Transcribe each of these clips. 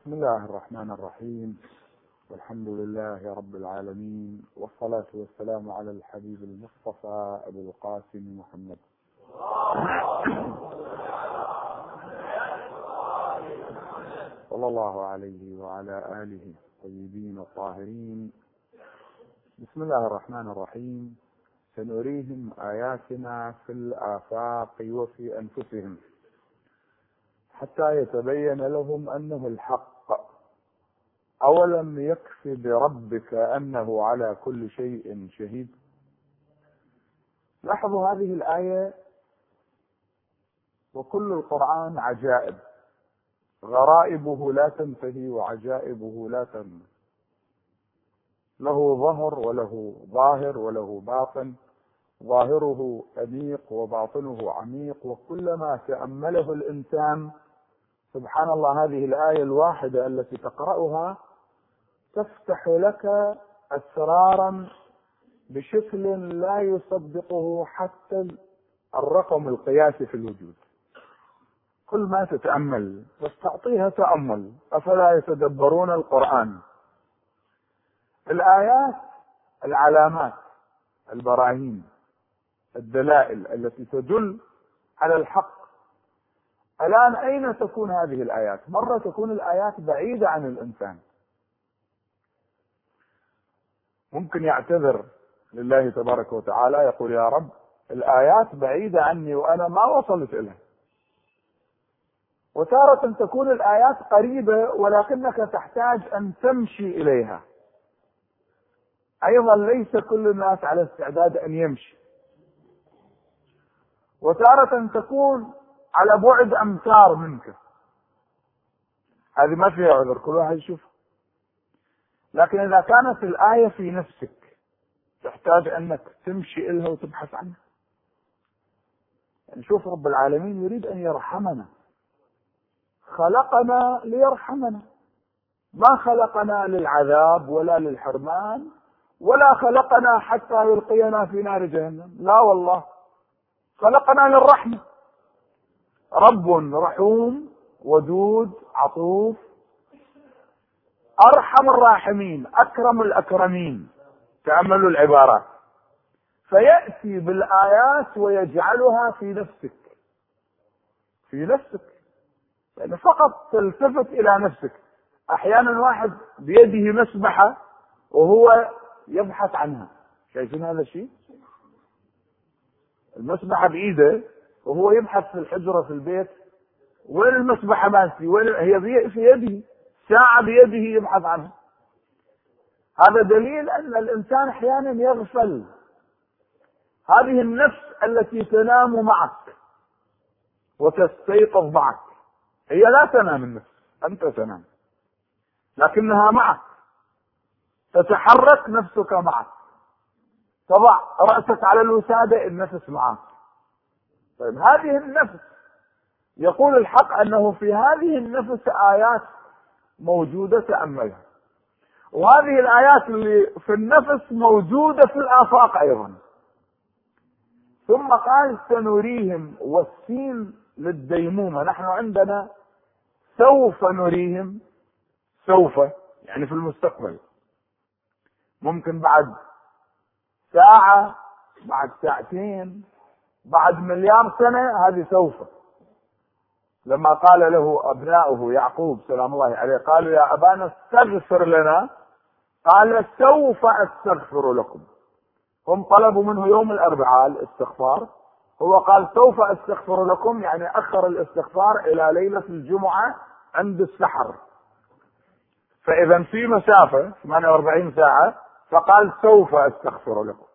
بسم الله الرحمن الرحيم. والحمد لله رب العالمين والصلاة والسلام على الحبيب المصطفى أبو القاسم محمد. صلى الله عليه وعلى آله الطيبين الطاهرين. بسم الله الرحمن الرحيم. سنريهم آياتنا في الآفاق وفي أنفسهم حتى يتبين لهم أنه الحق. أولم يكف بربك أنه على كل شيء شهيد؟ لاحظوا هذه الآية وكل القرآن عجائب. غرائبه لا تنتهي وعجائبه لا تنتهي له ظهر وله ظاهر وله باطن. ظاهره أنيق وباطنه عميق. وكلما تأمله الإنسان سبحان الله هذه الآية الواحدة التي تقرأها تفتح لك أسرارا بشكل لا يصدقه حتى الرقم القياسي في الوجود. كل ما تتأمل بس تأمل أفلا يتدبرون القرآن؟ الآيات العلامات البراهين الدلائل التي تدل على الحق. الآن أين تكون هذه الآيات؟ مرة تكون الآيات بعيدة عن الإنسان. ممكن يعتذر لله تبارك وتعالى يقول يا رب الآيات بعيدة عني وأنا ما وصلت إليها. وتارة تكون الآيات قريبة ولكنك تحتاج أن تمشي إليها. أيضا ليس كل الناس على استعداد أن يمشي. وتارة تكون على بعد أمتار منك. هذه ما فيها عذر كل واحد يشوف. لكن إذا كانت الآية في نفسك تحتاج أنك تمشي إلها وتبحث عنها. يعني شوف رب العالمين يريد أن يرحمنا. خلقنا ليرحمنا. ما خلقنا للعذاب ولا للحرمان ولا خلقنا حتى يلقينا في نار جهنم. لا والله. خلقنا للرحمة. رب رحوم ودود عطوف أرحم الراحمين أكرم الأكرمين تأملوا العبارات فيأتي بالآيات ويجعلها في نفسك. في نفسك. يعني فقط تلتفت إلى نفسك. أحيانا واحد بيده مسبحة وهو يبحث عنها. شايفين هذا الشيء؟ المسبحة بإيده وهو يبحث في الحجرة في البيت. وين المسبحة مالتي وين هي في يده؟ ساعة بيده يبحث عنها هذا دليل أن الإنسان أحيانا يغفل. هذه النفس التي تنام معك وتستيقظ معك هي لا تنام النفس أنت تنام لكنها معك. تتحرك نفسك معك. تضع رأسك على الوسادة النفس معك. طيب هذه النفس يقول الحق أنه في هذه النفس آيات موجودة تأملها وهذه الآيات اللي في النفس موجودة في الآفاق أيضا. ثم قال سنريهم والسين للديمومة. نحن عندنا سوف نريهم. سوف يعني في المستقبل. ممكن بعد ساعة بعد ساعتين بعد مليار سنة هذه سوف. لما قال له أبناؤه يعقوب سلام الله عليه قالوا يا أبانا استغفر لنا. قال سوف أستغفر لكم. هم طلبوا منه يوم الأربعاء الاستغفار. هو قال سوف أستغفر لكم يعني أخر الاستغفار إلى ليلة الجمعة عند السحر. فإذا في مسافة 48 ساعة فقال سوف أستغفر لكم.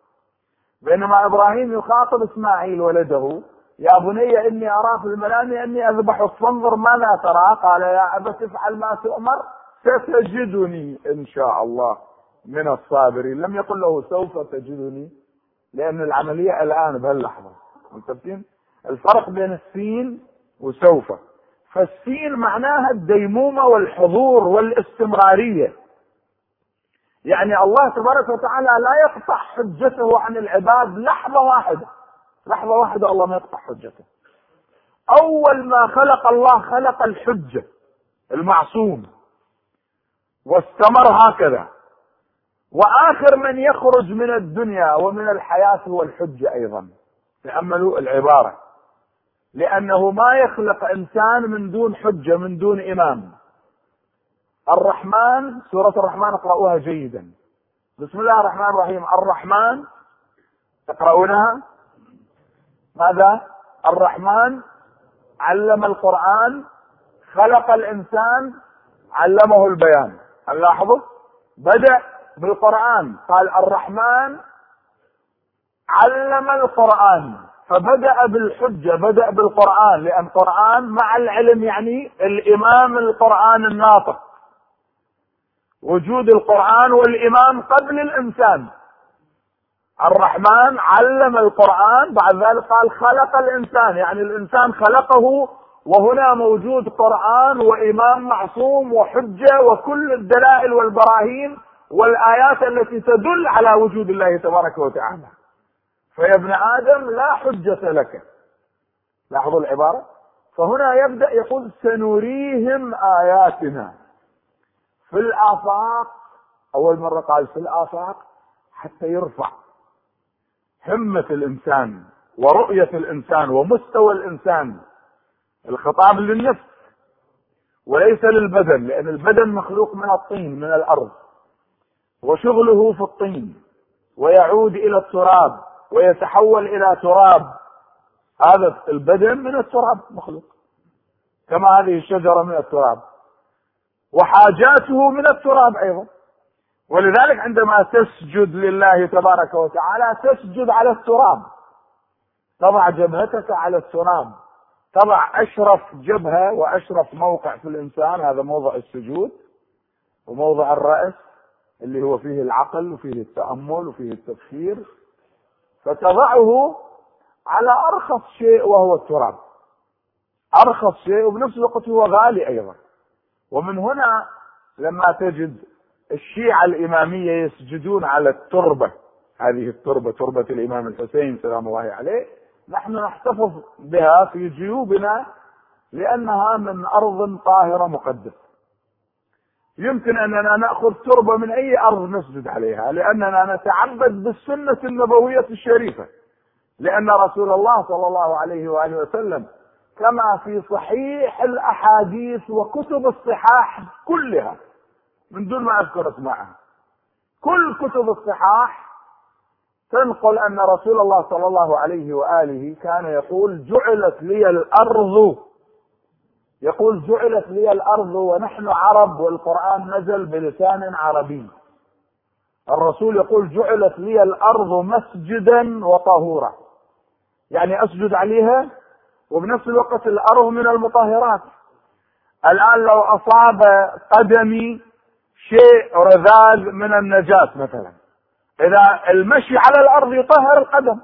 بينما إبراهيم يخاطب إسماعيل ولده يا بني إني أرى في المنام أني أذبحك فانظر ماذا ترى؟ قال يا أبت افعل ما تؤمر ستجدني إن شاء الله من الصابرين. لم يقل له سوف تجدني لأن العملية الآن بهاللحظة. متفقين؟ الفرق بين السين وسوف. فالسين معناها الديمومة والحضور والاستمرارية. يعني الله تبارك وتعالى لا يقطع حجته عن العباد لحظة واحدة. لحظة واحدة الله ما يقطع حجته. أول ما خلق الله خلق الحجة المعصوم. واستمر هكذا. وآخر من يخرج من الدنيا ومن الحياة هو الحجه أيضا. تأملوا العبارة. لأنه ما يخلق إنسان من دون حجة من دون إمام. الرحمن سورة الرحمن اقرأوها جيدا. بسم الله الرحمن الرحيم. الرحمن تقرؤونها ماذا؟ الرحمن علم القرآن خلق الإنسان علمه البيان. لاحظوا؟ بدأ بالقرآن. قال الرحمن علم القرآن. فبدأ بالحجة بدأ بالقرآن. لأن القرآن مع العلم يعني الإمام القرآن الناطق. وجود القرآن والإمام قبل الإنسان. الرحمن علم القرآن بعد ذلك قال خلق الإنسان. يعني الإنسان خلقه وهنا موجود قرآن وإمام معصوم وحجة وكل الدلائل والبراهين والآيات التي تدل على وجود الله تبارك وتعالى. فيا ابن آدم لا حجة لك. لاحظوا العبارة؟ فهنا يبدأ يقول سنريهم آياتنا. في الآفاق أول مرة قال في الآفاق حتى يرفع. همة الإنسان ورؤية الإنسان ومستوى الإنسان. الخطاب للنفس وليس للبدن لأن البدن مخلوق من الطين من الأرض. وشغله في الطين ويعود إلى التراب ويتحول إلى تراب. هذا البدن من التراب مخلوق كما هذه الشجرة من التراب. وحاجاته من التراب أيضا. ولذلك عندما تسجد لله تبارك وتعالى تسجد على التراب. تضع جبهتك على التراب. تضع أشرف جبهة وأشرف موقع في الإنسان. هذا موضع السجود وموضع الرأس اللي هو فيه العقل وفيه التأمل وفيه التفكير. فتضعه على أرخص شيء وهو التراب. أرخص شيء وبنفس الوقت هو غالي أيضا. ومن هنا لما تجد الشيعة الإمامية يسجدون على التربة. هذه التربة تربة الإمام الحسين سلام الله عليه. نحن نحتفظ بها في جيوبنا لأنها من أرض طاهرة مقدسة. يمكن أننا نأخذ تربة من أي أرض نسجد عليها لأننا نتعبد بالسنة النبوية الشريفة. لأن رسول الله صلى الله عليه وآله وسلم كما في صحيح الأحاديث وكتب الصحاح كلها من دون ما اذكر اسمائها كل كتب الصحاح تنقل أن رسول الله صلى الله عليه وآله كان يقول جعلت لي الأرض. يقول جعلت لي الأرض ونحن عرب والقرآن نزل بلسان عربي. الرسول يقول جعلت لي الأرض مسجدا وطهورا. يعني أسجد عليها وبنفس الوقت الأرض من المطهرات. الآن لو أصاب قدمي شيء رذاذ من النجاة مثلا. إذا المشي على الأرض يطهر القدم.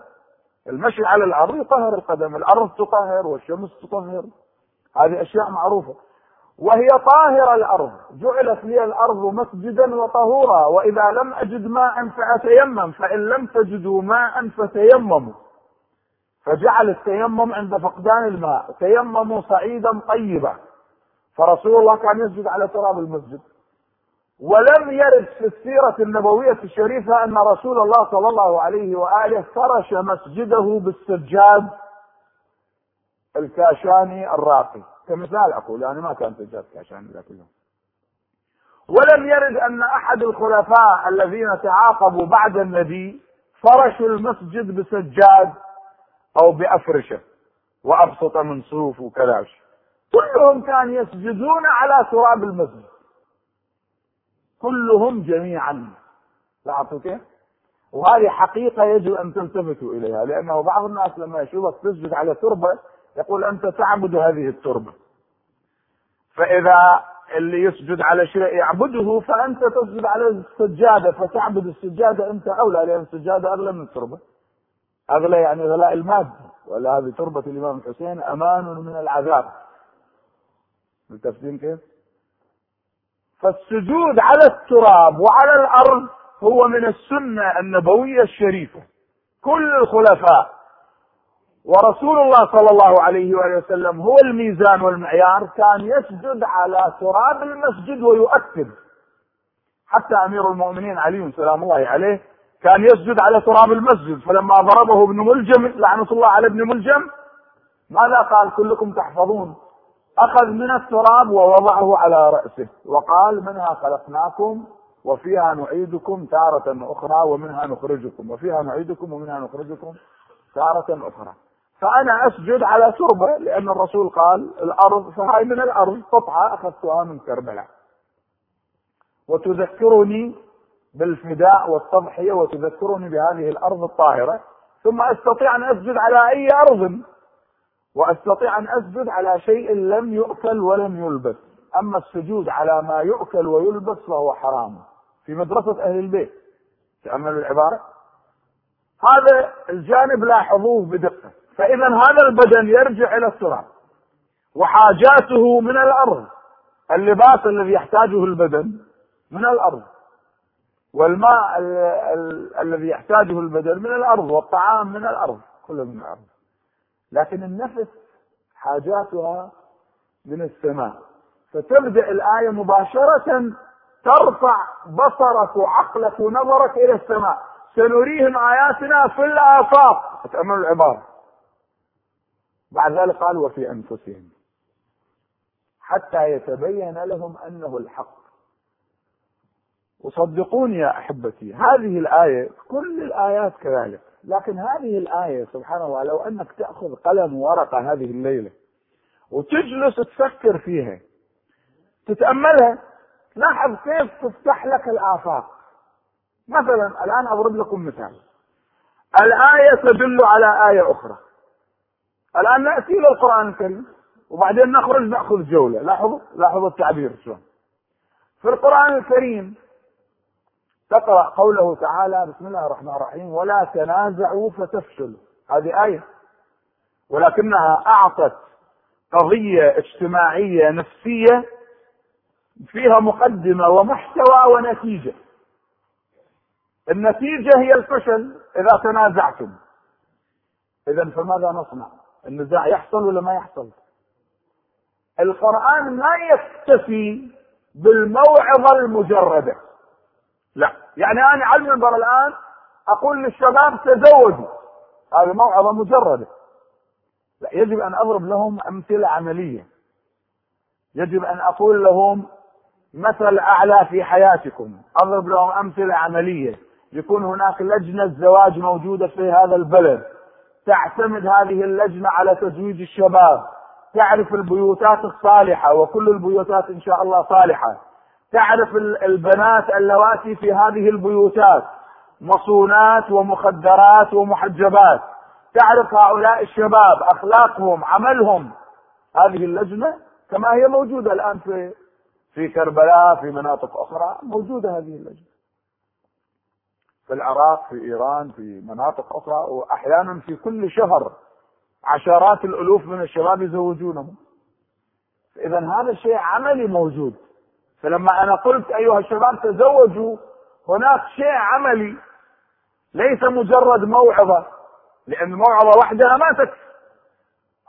المشي على الأرض يطهر القدم. الأرض تطهر والشمس تطهر. هذه أشياء معروفة. وهي طاهرة الأرض. جعلت لي الأرض مسجدا وطهورا. وإذا لم أجد ماء فأتيمم. فإن لم تجدوا ماء فتيمموا. فجعل التيمم عند فقدان الماء. تيمموا صعيدا طيبا. فرسول الله كان يسجد على تراب المسجد. ولم يرد في السيرة النبوية الشريفة أن رسول الله صلى الله عليه وآله فرش مسجده بالسجاد الكاشاني الراقي. كمثال أقول يعني ما كان سجاد كاشاني ذاك اليوم. ولم يرد أن أحد الخلفاء الذين تعاقبوا بعد النبي فرشوا المسجد بسجاد أو بأفرشة وأبسط من صوف وكذا كلهم كانوا يسجدون على تراب المسجد. كلهم جميعا لاحظتوا كيف؟ وهذه حقيقة يجب أن تلتفتوا إليها لأنه بعض الناس لما يشوفك تسجد على تربة يقول أنت تعبد هذه التربة فإذا اللي يسجد على شيء يعبده فأنت تسجد على السجادة فتعبد السجادة أنت أولى لأن السجادة أغلى من التربة أغلى يعني غلاء المادة ولا هذه تربة الإمام الحسين أمان من العذاب ملتفتين كيف؟ فالسجود على التراب وعلى الأرض هو من السنة النبوية الشريفة. كل الخلفاء ورسول الله صلى الله عليه وآله وسلم هو الميزان والمعيار كان يسجد على تراب المسجد ويؤكد. حتى أمير المؤمنين علي سلام الله عليه كان يسجد على تراب المسجد فلما ضربه ابن ملجم لعنة الله على ابن ملجم ماذا قال؟ كلكم تحفظون. أخذ من التراب ووضعه على رأسه. وقال منها خلقناكم وفيها نعيدكم تارة أخرى ومنها نخرجكم وفيها نعيدكم ومنها نخرجكم تارة أخرى. فأنا أسجد على تربة لأن الرسول قال الأرض فهاي من الأرض قطعة أخذتها من كربلاء. وتذكرني بالفداء والتضحية وتذكرني بهذه الأرض الطاهرة ثم أستطيع أن أسجد على أي أرض. وأستطيع أن أسجد على شيء لم يؤكل ولم يلبس. أما السجود على ما يؤكل ويلبس فهو حرام. في مدرسة أهل البيت تأملوا العبارة. هذا الجانب لاحظوه بدقة. فإذا هذا البدن يرجع إلى التراب. وحاجاته من الأرض. اللباس الذي يحتاجه البدن من الأرض. والماء ال ال الذي يحتاجه البدن من الأرض. والطعام من الأرض. كله من الأرض. لكن النفس حاجاتها من السماء. فتبدأ الآية مباشرة ترفع بصرك وعقلك ونظرك إلى السماء. سنريهم آياتنا في الآفاق. تأملوا العبارة. بعد ذلك قال وفي أنفسهم. حتى يتبين لهم أنه الحق. وصدقوني يا أحبتي هذه الآية كل الآيات كذلك. لكن هذه الآية سبحان الله لو أنك تأخذ قلم ورقة هذه الليلة وتجلس تفكر فيها تتأملها لاحظ كيف تفتح لك الآفاق. مثلا الآن أضرب لكم مثال. الآية تدل على آية أخرى. الآن نأتي إلى القرآن الكريم وبعدين نخرج نأخذ جولة. لاحظوا؟ لاحظوا التعبير شلون. في القرآن الكريم تقرأ قوله تعالى بسم الله الرحمن الرحيم ولا تنازعوا فتفشلوا. هذه آية. ولكنها أعطت قضية اجتماعية نفسية فيها مقدمة ومحتوى ونتيجة. النتيجة هي الفشل إذا تنازعتم. إذا فماذا نصنع؟ النزاع يحصل ولا ما يحصل؟ القرآن ما يكتفي بالموعظة المجردة. لا. يعني أنا على المنبر الآن أقول للشباب تزوجوا هذه موعظة مجردة. لا يجب أن أضرب لهم أمثلة عملية. يجب أن أقول لهم مثل أعلى في حياتكم. أضرب لهم أمثلة عملية. يكون هناك لجنة زواج موجودة في هذا البلد. تعتمد هذه اللجنة على تزويج الشباب. تعرف البيوتات الصالحة وكل البيوتات إن شاء الله صالحة. تعرف البنات اللواتي في هذه البيوتات مصونات ومخدرات ومحجبات. تعرف هؤلاء الشباب أخلاقهم عملهم. هذه اللجنة كما هي موجودة الآن في في كربلاء في مناطق أخرى موجودة هذه اللجنة. في العراق في إيران في مناطق أخرى وأحيانا في كل شهر عشرات الألوف من الشباب يزوجونهم. اذا هذا الشيء عملي موجود. فلما أنا قلت أيها الشباب تزوجوا هناك شيء عملي ليس مجرد موعظة لأن الموعظه وحدها ما تكفي.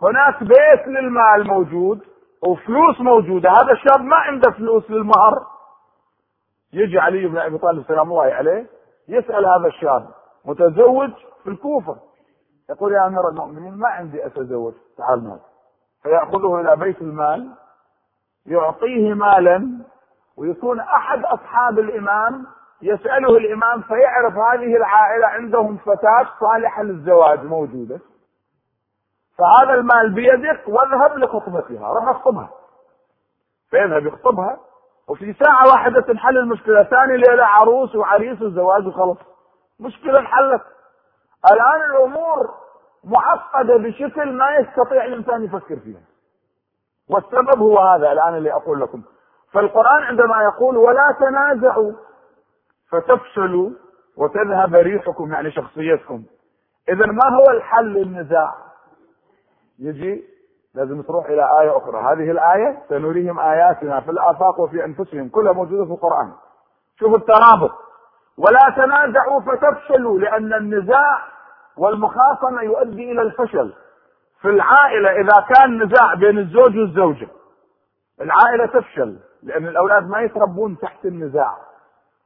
هناك بيت للمال موجود وفلوس موجودة هذا الشاب ما عنده فلوس للمهر. يجي علي بن أبي طالب سلام الله عليه يسأل هذا الشاب متزوج في الكوفة؟ يقول يا أمير المؤمنين ما عندي أتزوج تعال معي. فيأخذه إلى بيت المال يعطيه مالا ويكون أحد أصحاب الإمام يسأله الإمام فيعرف هذه العائلة عندهم فتاة صالحة للزواج موجودة. فهذا المال بيدك واذهب لخطبتها روح أخطبها. فيذهب يخطبها وفي ساعة واحدة تنحل المشكلة ثاني ليلة عروس وعريس وزواج وخلص. مشكلة انحلت. الآن الأمور معقدة بشكل ما يستطيع الإنسان يفكر فيها. والسبب هو هذا الآن اللي أقول لكم. فالقرآن عندما يقول ولا تنازعوا فتفشلوا وتذهب ريحكم يعني شخصيتكم. إذا ما هو الحل للنزاع؟ يجي لازم تروح إلى آية أخرى. هذه الآية سنريهم آياتنا في الآفاق وفي أنفسهم كلها موجودة في القرآن. شوفوا الترابط. ولا تنازعوا فتفشلوا لأن النزاع والمخاصمة يؤدي إلى الفشل. في العائلة إذا كان نزاع بين الزوج والزوجة العائلة تفشل. لأن الأولاد ما يتربون تحت النزاع.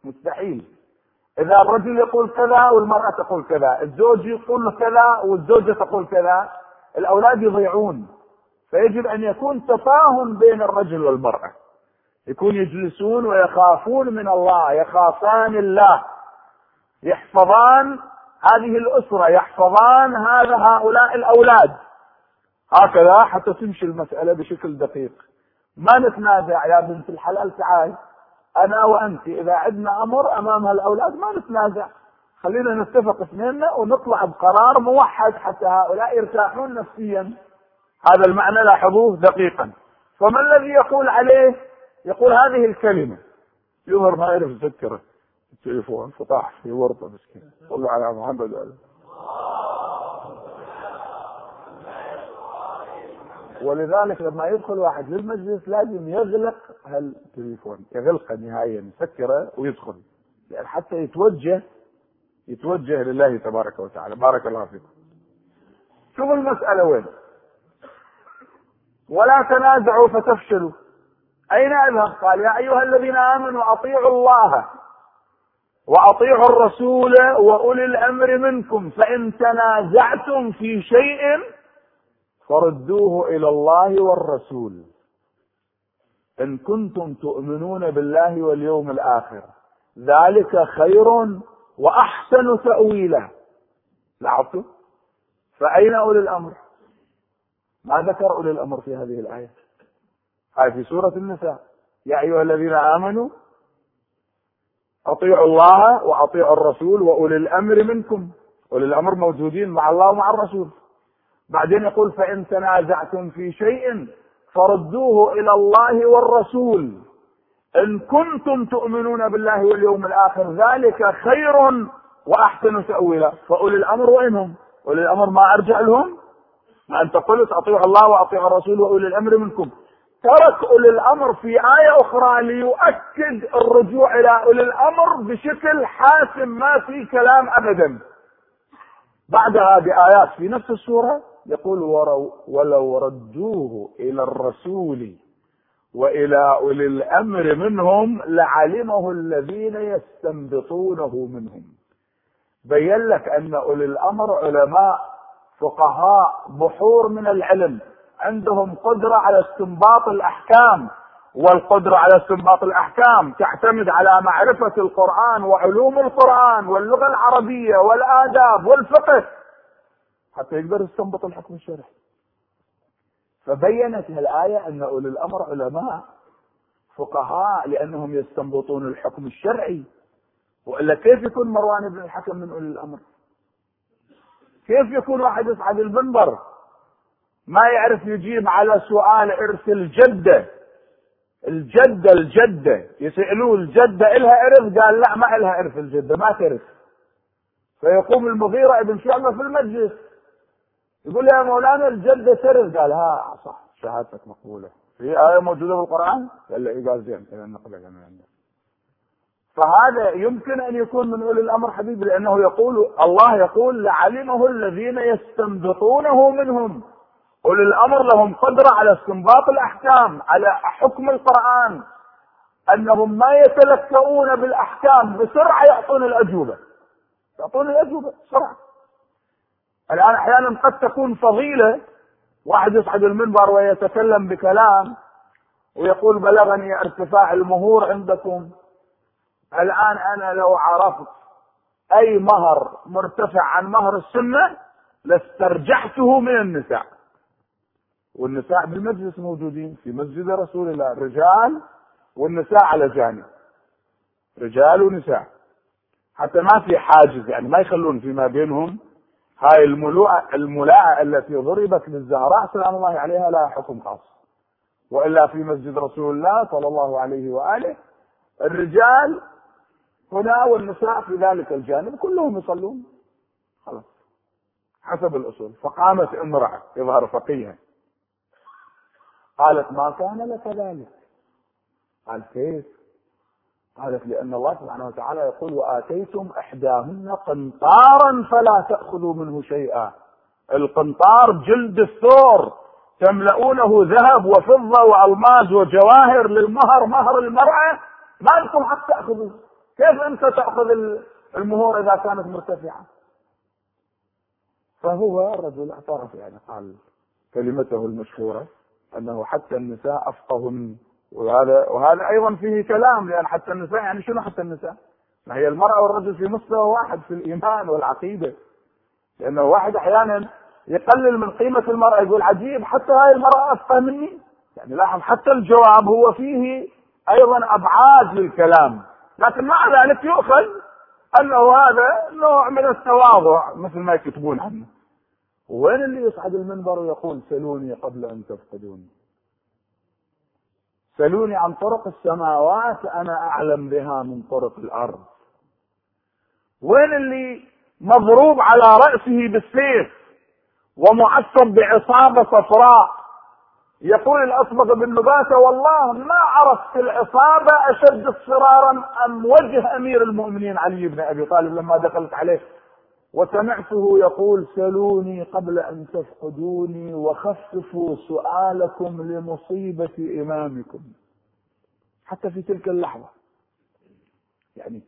مستحيل. إذا الرجل يقول كذا والمرأة تقول كذا الزوج يقول كذا والزوجة تقول كذا الأولاد يضيعون. فيجب أن يكون تفاهم بين الرجل والمرأة. يكون يجلسون ويخافون من الله يخافان الله. يحفظان هذه الأسرة يحفظان هذا هؤلاء الأولاد. هكذا حتى تمشي المسألة بشكل دقيق. ما نتنازع يا بنت الحلال تعال. أنا وأنت إذا عندنا أمر أمام هالأولاد ما نتنازع. خلينا نتفق اثنيننا ونطلع بقرار موحد حتى هؤلاء يرتاحون نفسيا. هذا المعنى لاحظوه دقيقا. فما الذي يقول عليه؟ يقول هذه الكلمة. يظهر ما يعرف يذكره التليفون فطاح في ورطة مسكين. صلوا على محمد. وعلى ولذلك لما يدخل واحد للمجلس لازم يغلق هالتليفون يغلقه نهائيا يسكره ويدخل. لأن حتى يتوجه يتوجه لله تبارك وتعالى. بارك الله فيكم. شوفوا المسألة وين. ولا تنازعوا فتفشلوا. أين أذهب؟ قال يا أيها الذين آمنوا أطيعوا الله وأطيعوا الرسول وأولي الأمر منكم فإن تنازعتم في شيء فردوه إلى الله والرسول. إن كنتم تؤمنون بالله واليوم الآخر. ذلك خير وأحسن تأويلا لاحظتم فأين أولي الأمر؟ ما ذكر أولي الأمر في هذه الآية؟ هاي في سورة النساء. يا أيها الذين آمنوا أطيعوا الله وأطيعوا الرسول وأولي الأمر منكم. أولي الأمر موجودين مع الله ومع الرسول. بعدين يقول فإن تنازعتم في شيء فردوه إلى الله والرسول إن كنتم تؤمنون بالله واليوم الآخر ذلك خير وأحسن تأويلا فأولي الأمر وينهم؟ أولي الأمر ما أرجع لهم؟ ما أنت قلت أطيعوا الله وأطيعوا الرسول وأولي الأمر منكم ترك أولي الأمر في آية أخرى ليؤكد الرجوع إلى أولي الأمر بشكل حاسم ما في كلام أبدا بعدها بآيات في نفس السورة يقول ولو ردوه إلى الرسول وإلى أولي الأمر منهم لعلمه الذين يستنبطونه منهم. بين لك أن أولي الأمر علماء فقهاء بحور من العلم. عندهم قدرة على استنباط الأحكام والقدرة على استنباط الأحكام تعتمد على معرفة القرآن وعلوم القرآن واللغة العربية والآداب والفقه. حتى يقدر يستنبط الحكم الشرعي. فبينت الآية أن أولي الأمر علماء فقهاء لأنهم يستنبطون الحكم الشرعي. وإلا كيف يكون مروان بن الحكم من أولي الأمر؟ كيف يكون واحد يصعد المنبر؟ ما يعرف يجيب على سؤال إرث الجدة. الجدة الجدة. يسألوه الجدة إلها إرث قال لا ما إلها إرث الجدة ما ترث فيقوم المغيرة ابن شعبة في المجلس. يقول يا مولانا الجدة ترث قال ها صح شهادتك مقبولة. في آية موجودة في القرآن؟ قال له قال زين إذا نقبل من عندك فهذا يمكن أن يكون من أولي الأمر حبيبي لأنه يقول الله يقول لعلمه الذين يستنبطونه منهم. أولي الأمر لهم قدرة على استنباط الأحكام على حكم القرآن. أنهم ما يتلكؤون بالأحكام بسرعة يعطون الأجوبة. يعطون الأجوبة بسرعة. الآن أحيانا قد تكون فضيلة واحد يصعد المنبر ويتكلم بكلام ويقول بلغني ارتفاع المهور عندكم. الآن أنا لو عرفت أي مهر مرتفع عن مهر السنة لاسترجعته من النساء. والنساء بالمجلس موجودين في مسجد رسول الله رجال والنساء على جانب. رجال ونساء. حتى ما في حاجز يعني ما يخلون فيما بينهم هاي الملوءة الملاءة التي ضربت للزهراء سلام الله عليها لها حكم خاص. وإلا في مسجد رسول الله صلى الله عليه وآله الرجال هنا والنساء في ذلك الجانب كلهم يصلون. خلاص. حسب الأصول. فقامت امرأة يظهر فقيها. قالت ما كان لك ذلك؟ قال كيف؟ قالت لأن الله سبحانه وتعالى يقول وآتيتم إحداهن قنطارا فلا تأخذوا منه شيئا. القنطار جلد الثور تملؤونه ذهب وفضة وألماس وجواهر للمهر مهر المرأة ما لكم حق تأخذوا. كيف أنت تأخذ المهور إذا كانت مرتفعة؟ فهو الرجل اعترف يعني قال كلمته المشهورة أنه حتى النساء أفقه منه وهذا وهذا أيضا فيه كلام لأن حتى النساء يعني شنو حتى النساء؟ ما هي المرأة والرجل في مستوى واحد في الإيمان والعقيدة. لأنه واحد أحيانا يقلل من قيمة المرأة يقول عجيب حتى هاي المرأة أفقه مني. يعني لاحظ حتى الجواب هو فيه أيضا أبعاد للكلام. لكن مع ذلك يؤخذ أنه هذا نوع من التواضع مثل ما يكتبون عنه. وين اللي يصعد المنبر ويقول سلوني قبل أن تفقدوني؟ سلوني عن طرق السماوات أنا أعلم بها من طرق الأرض. وين اللي مضروب على رأسه بالسيف ومعصب بعصابة صفراء؟ يقول الأصبغ بن نباتة والله ما عرفت العصابة أشد اصفرارا أم وجه أمير المؤمنين علي بن أبي طالب لما دخلت عليه. وسمعته يقول سلوني قبل أن تفقدوني وخففوا سؤالكم لمصيبة إمامكم. حتى في تلك اللحظة. يعني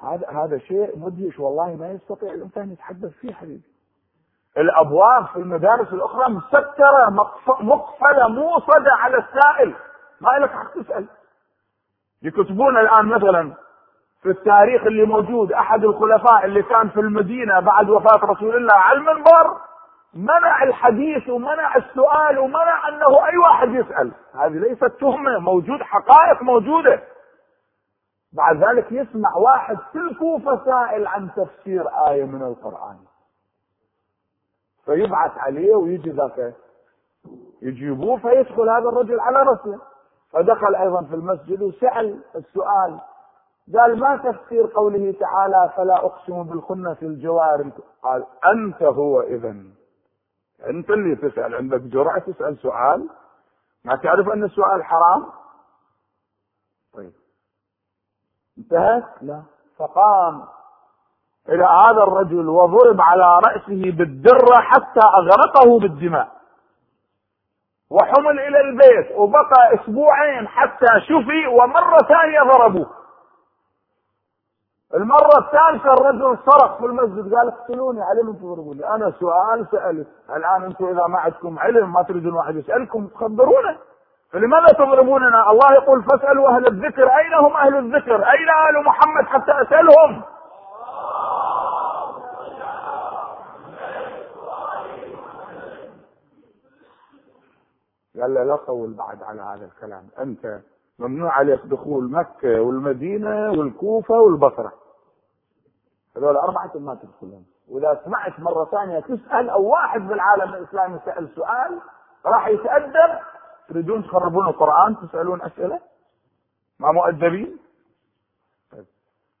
هذا هذا شيء مدهش والله ما يستطيع الإنسان يتحدث فيه حبيبي. الأبواب في المدارس الأخرى مسكرة مقفلة موصدة على السائل. ما لك حق تسأل. يكتبون الآن مثلا في التاريخ اللي موجود. أحد الخلفاء اللي كان في المدينة بعد وفاة رسول الله على المنبر منع الحديث ومنع السؤال ومنع أنه أي واحد يسأل. هذه ليست تهمة. موجود حقائق موجودة. بعد ذلك يسمع واحد في الكوفه سائل عن تفسير آية من القرآن. فيبعث عليه ويجي ذاك. يجيبوه فيدخل هذا الرجل على رسله فدخل أيضا في المسجد وسأل السؤال. قال ما تفسير قوله تعالى فلا أقسم بالخنة الجوار. قال أنت هو اذا أنت اللي تسأل عندك جرأة تسأل سؤال. ما تعرف أن السؤال حرام؟ طيب. انتهت؟ لا. فقام إلى هذا الرجل وضرب على رأسه بالدرة حتى أغرقه بالدماء. وحمل إلى البيت وبقى أسبوعين حتى شفي ومرة ثانية ضربوه. المرة الثالثة الرجل صرخ في المسجد قال اقتلوني على من تضربوني أنا سؤال سألت الآن أنتم إذا ما عندكم علم ما تريدون واحد يسألكم تخبرونا فلماذا تضربوننا الله يقول فاسألوا أهل الذكر أين هم أهل الذكر؟ أين آل محمد حتى أسألهم؟ قال له لا طول بعد على هذا الكلام أنت ممنوع عليك دخول مكة والمدينة والكوفة والبصرة. هذول أربعة ما تدخلهم. وإذا سمعت مرة ثانية تسأل أو واحد بالعالم الإسلامي سأل سؤال راح يتأدب. تريدون تخربون القرآن تسألون أسئلة؟ ما مؤدبين؟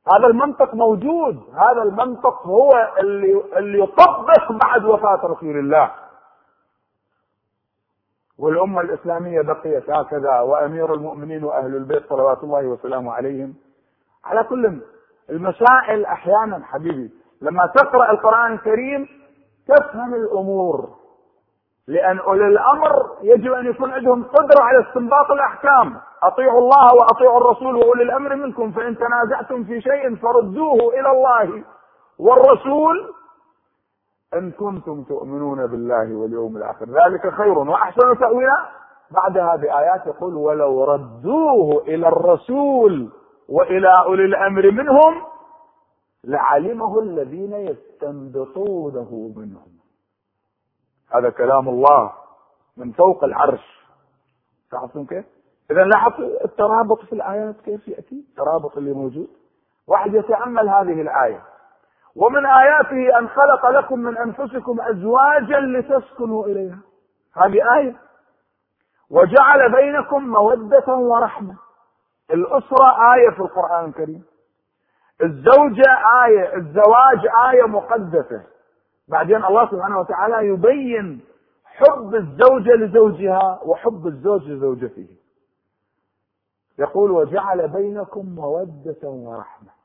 هذا المنطق موجود. هذا المنطق هو اللي اللي يطبق بعد وفاة رسول الله. والأمة الإسلامية بقيت هكذا وأمير المؤمنين وأهل البيت صلوات الله وسلامه عليهم. على كل المسائل أحيانا حبيبي لما تقرأ القرآن الكريم تفهم الأمور. لأن أولي الأمر يجب أن يكون عندهم قدرة على استنباط الأحكام. أطيعوا الله وأطيعوا الرسول وأولي الأمر منكم فإن تنازعتم في شيء فردوه إلى الله. والرسول إن كنتم تؤمنون بالله واليوم الآخر. ذلك خير وأحسن تأويلا. بعدها بآيات يقول ولو ردوه إلى الرسول وإلى أولي الأمر منهم لعلمه الذين يستنبطونه منهم. هذا كلام الله من فوق العرش. لاحظتم كيف؟ إذا لاحظت الترابط في الآيات كيف يأتي؟ الترابط اللي موجود. واحد يتأمل هذه الآية. ومن آياته أن خلق لكم من أنفسكم أزواجا لتسكنوا إليها. هذه آية. وجعل بينكم مودة ورحمة. الأسرة آية في القرآن الكريم. الزوجة آية الزواج آية مقدسة. بعدين الله سبحانه وتعالى يبين حب الزوجة لزوجها وحب الزوج لزوجته. يقول وجعل بينكم مودة ورحمة.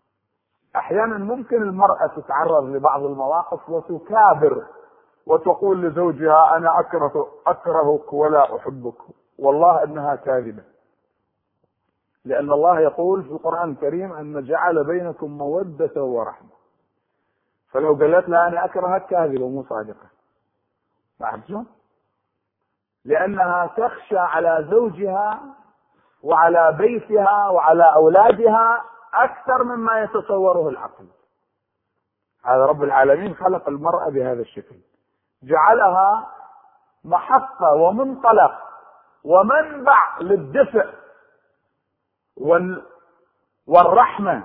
أحيانا ممكن المرأة تتعرض لبعض المواقف وتكابر وتقول لزوجها أنا أكره أكرهك ولا أحبك. والله أنها كاذبة. لأن الله يقول في القرآن الكريم أن جعل بينكم مودة ورحمة. فلو قالت لها أنا أكرهك كاذبة مو صادقة. عرفتوا؟ لأنها تخشى على زوجها وعلى بيتها وعلى أولادها أكثر مما يتصوره العقل. هذا رب العالمين خلق المرأة بهذا الشكل. جعلها محطة ومنطلق ومنبع للدفء وال والرحمة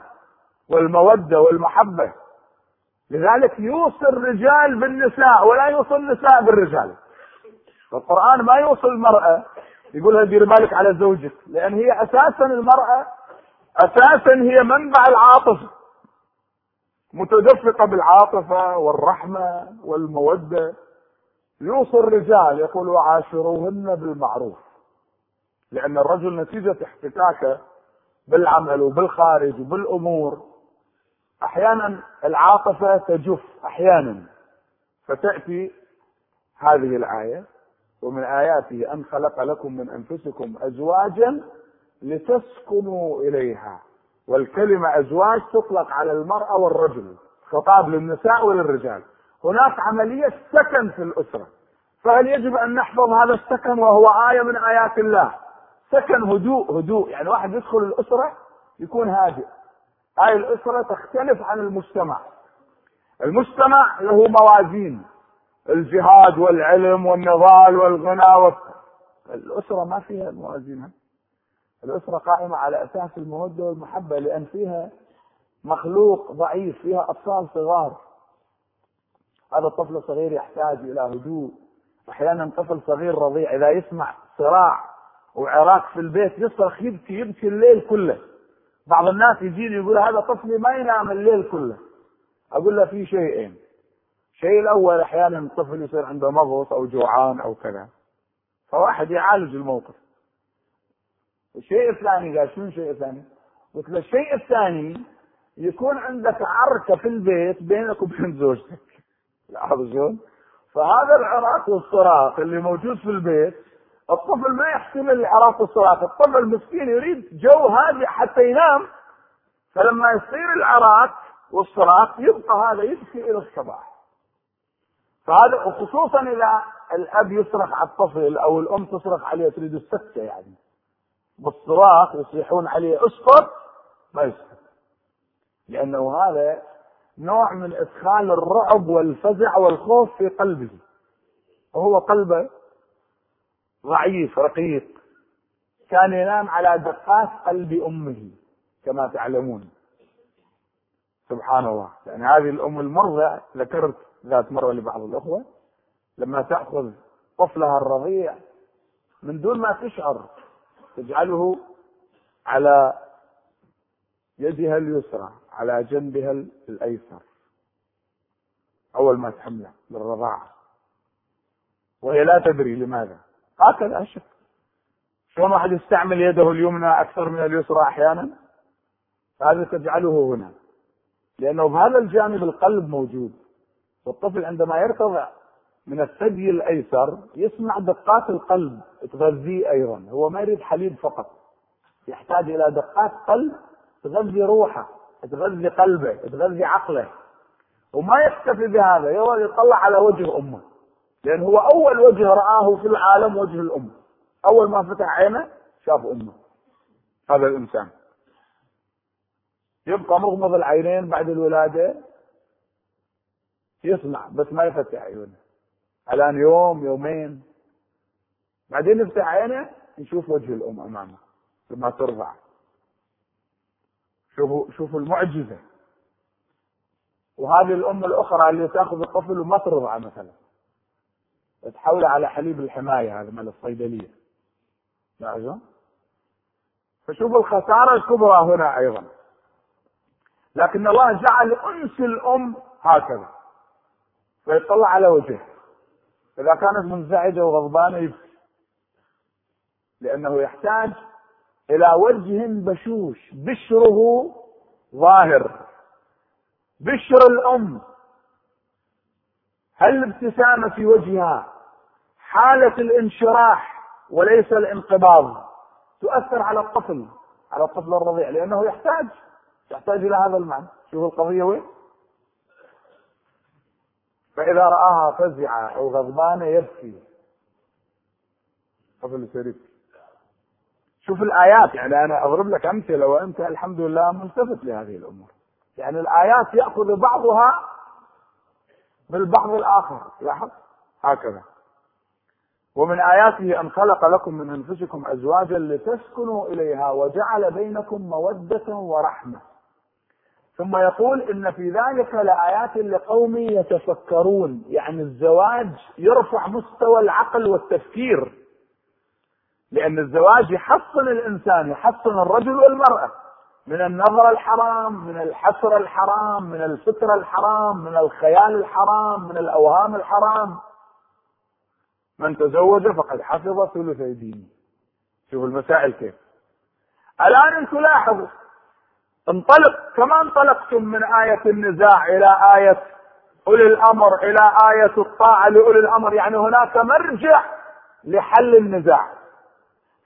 والمودة والمحبة. لذلك يوصي الرجال بالنساء ولا يوصي النساء بالرجال. فالقرآن ما يوصي المرأة يقول لها دير بالك على زوجك لأن هي أساسا المرأة أساسا هي منبع العاطفة. متدفقة بالعاطفة والرحمة والمودة. يوصي الرجال يقول وعاشروهن بالمعروف. لأن الرجل نتيجة احتكاكه بالعمل وبالخارج وبالأمور. أحيانا العاطفة تجف أحيانا. فتأتي هذه الآية ومن آياته أن خلق لكم من أنفسكم أزواجا لتسكنوا إليها. والكلمة أزواج تطلق على المرأة والرجل خطاب للنساء وللرجال. هناك عملية سكن في الأسرة. فهل يجب أن نحفظ هذا السكن وهو آية من آيات الله؟ سكن هدوء هدوء. يعني واحد يدخل الأسرة يكون هادئ. هاي الأسرة تختلف عن المجتمع. المجتمع له موازين. الجهاد والعلم والنضال والغنى وال... الأسرة ما فيها الموازين الأسرة قائمة على أساس المودة والمحبة لأن فيها مخلوق ضعيف فيها أطفال صغار. هذا الطفل الصغير يحتاج إلى هدوء. أحيانا طفل صغير رضيع إذا يسمع صراع وعراك في البيت يصرخ يبكي يبكي الليل كله. بعض الناس يجيني يقول هذا طفلي ما ينام الليل كله. أقول له في شيئين. الشيء الأول أحيانا الطفل يصير عنده مغص أو جوعان أو كذا. فواحد يعالج الموقف. الشيء الثاني قال شنو الشيء الثاني؟ قلت له الشيء الثاني يكون عندك عركة في البيت بينك وبين زوجتك لاحظ شلون؟ فهذا العراك والصراخ اللي موجود في البيت الطفل ما يحتمل العراك والصراخ، الطفل المسكين يريد جو هادئ حتى ينام فلما يصير العراك والصراخ يبقى هذا يبكي إلى الصباح. فهذا وخصوصا إذا الأب يصرخ على الطفل أو الأم تصرخ عليه تريد السكتة يعني. بالصراخ يصيحون عليه اسقط ما يسقط لأنه هذا نوع من إدخال الرعب والفزع والخوف في قلبه. وهو قلبه ضعيف رقيق. كان ينام على دقات قلب أمه كما تعلمون. سبحان الله. يعني هذه الأم المرضع ذكرت ذات مرة لبعض الأخوة لما تأخذ طفلها الرضيع من دون ما تشعر تجعله على يدها اليسرى على جنبها الأيسر. أول ما تحمله للرضاعه وهي لا تدري لماذا. هكذا اشك شلون واحد يستعمل يده اليمنى أكثر من اليسرى أحيانا؟ هذا تجعله هنا. لأنه بهذا الجانب القلب موجود. والطفل عندما يرتضع من الثدي الأيسر يسمع دقات القلب تغذيه أيضا هو ما يريد حليب فقط. يحتاج إلى دقات قلب تغذي روحه تغذي قلبه تغذي عقله. وما يكتفي بهذا يطلع على وجه أمه. لأن هو أول وجه رآه في العالم وجه الأم. أول ما فتح عينه شاف أمه. هذا الإنسان. يبقى مغمض العينين بعد الولادة. يسمع بس ما يفتح عيونه. الان يوم يومين. بعدين يفتح عينة يشوف وجه الام امامه لما ترضع شوفوا شوفوا المعجزة. وهذه الام الأخرى اللي تأخذ الطفل وما ترضع مثلا. تحوله على حليب الحماية هذا مال الصيدلية. لاحظوا فشوفوا الخسارة الكبرى هنا أيضا. لكن الله جعل أنس الأم هكذا. فيطلع على وجهه. إذا كانت منزعجة وغضبانة يبكي. لأنه يحتاج إلى وجه بشوش. بشره ظاهر. بشر الأم. هل الابتسامة في وجهها حالة الانشراح وليس الانقباض؟ تؤثر على الطفل على الطفل الرضيع لأنه يحتاج يحتاج إلى هذا المعنى. شوف القضية وين؟ فإذا رآها فزع أو غضبان يبكي. طفل شريف شوف الآيات يعني أنا أضرب لك أمثلة وأنت الحمد لله ملتفت لهذه الأمور. يعني الآيات يأخذ بعضها بالبعض الآخر لاحظ؟ هكذا. ومن آياته أن خلق لكم من أنفسكم أزواجا لتسكنوا إليها وجعل بينكم مودة ورحمة. ثم يقول إن في ذلك لآيات لقوم يتفكرون. يعني الزواج يرفع مستوى العقل والتفكير. لأن الزواج يحصن الإنسان يحصن الرجل والمرأة. من النظر الحرام من الحسر الحرام من الفكر الحرام من الخيال الحرام من الأوهام الحرام. من تزوج فقد حفظ ثلثي دينه. شوف المسائل كيف. الآن أنتم لاحظوا انطلق. كما انطلقتم من آية النزاع إلى آية أولي الأمر إلى آية الطاعة لأولي الأمر. يعني هناك مرجع لحل النزاع.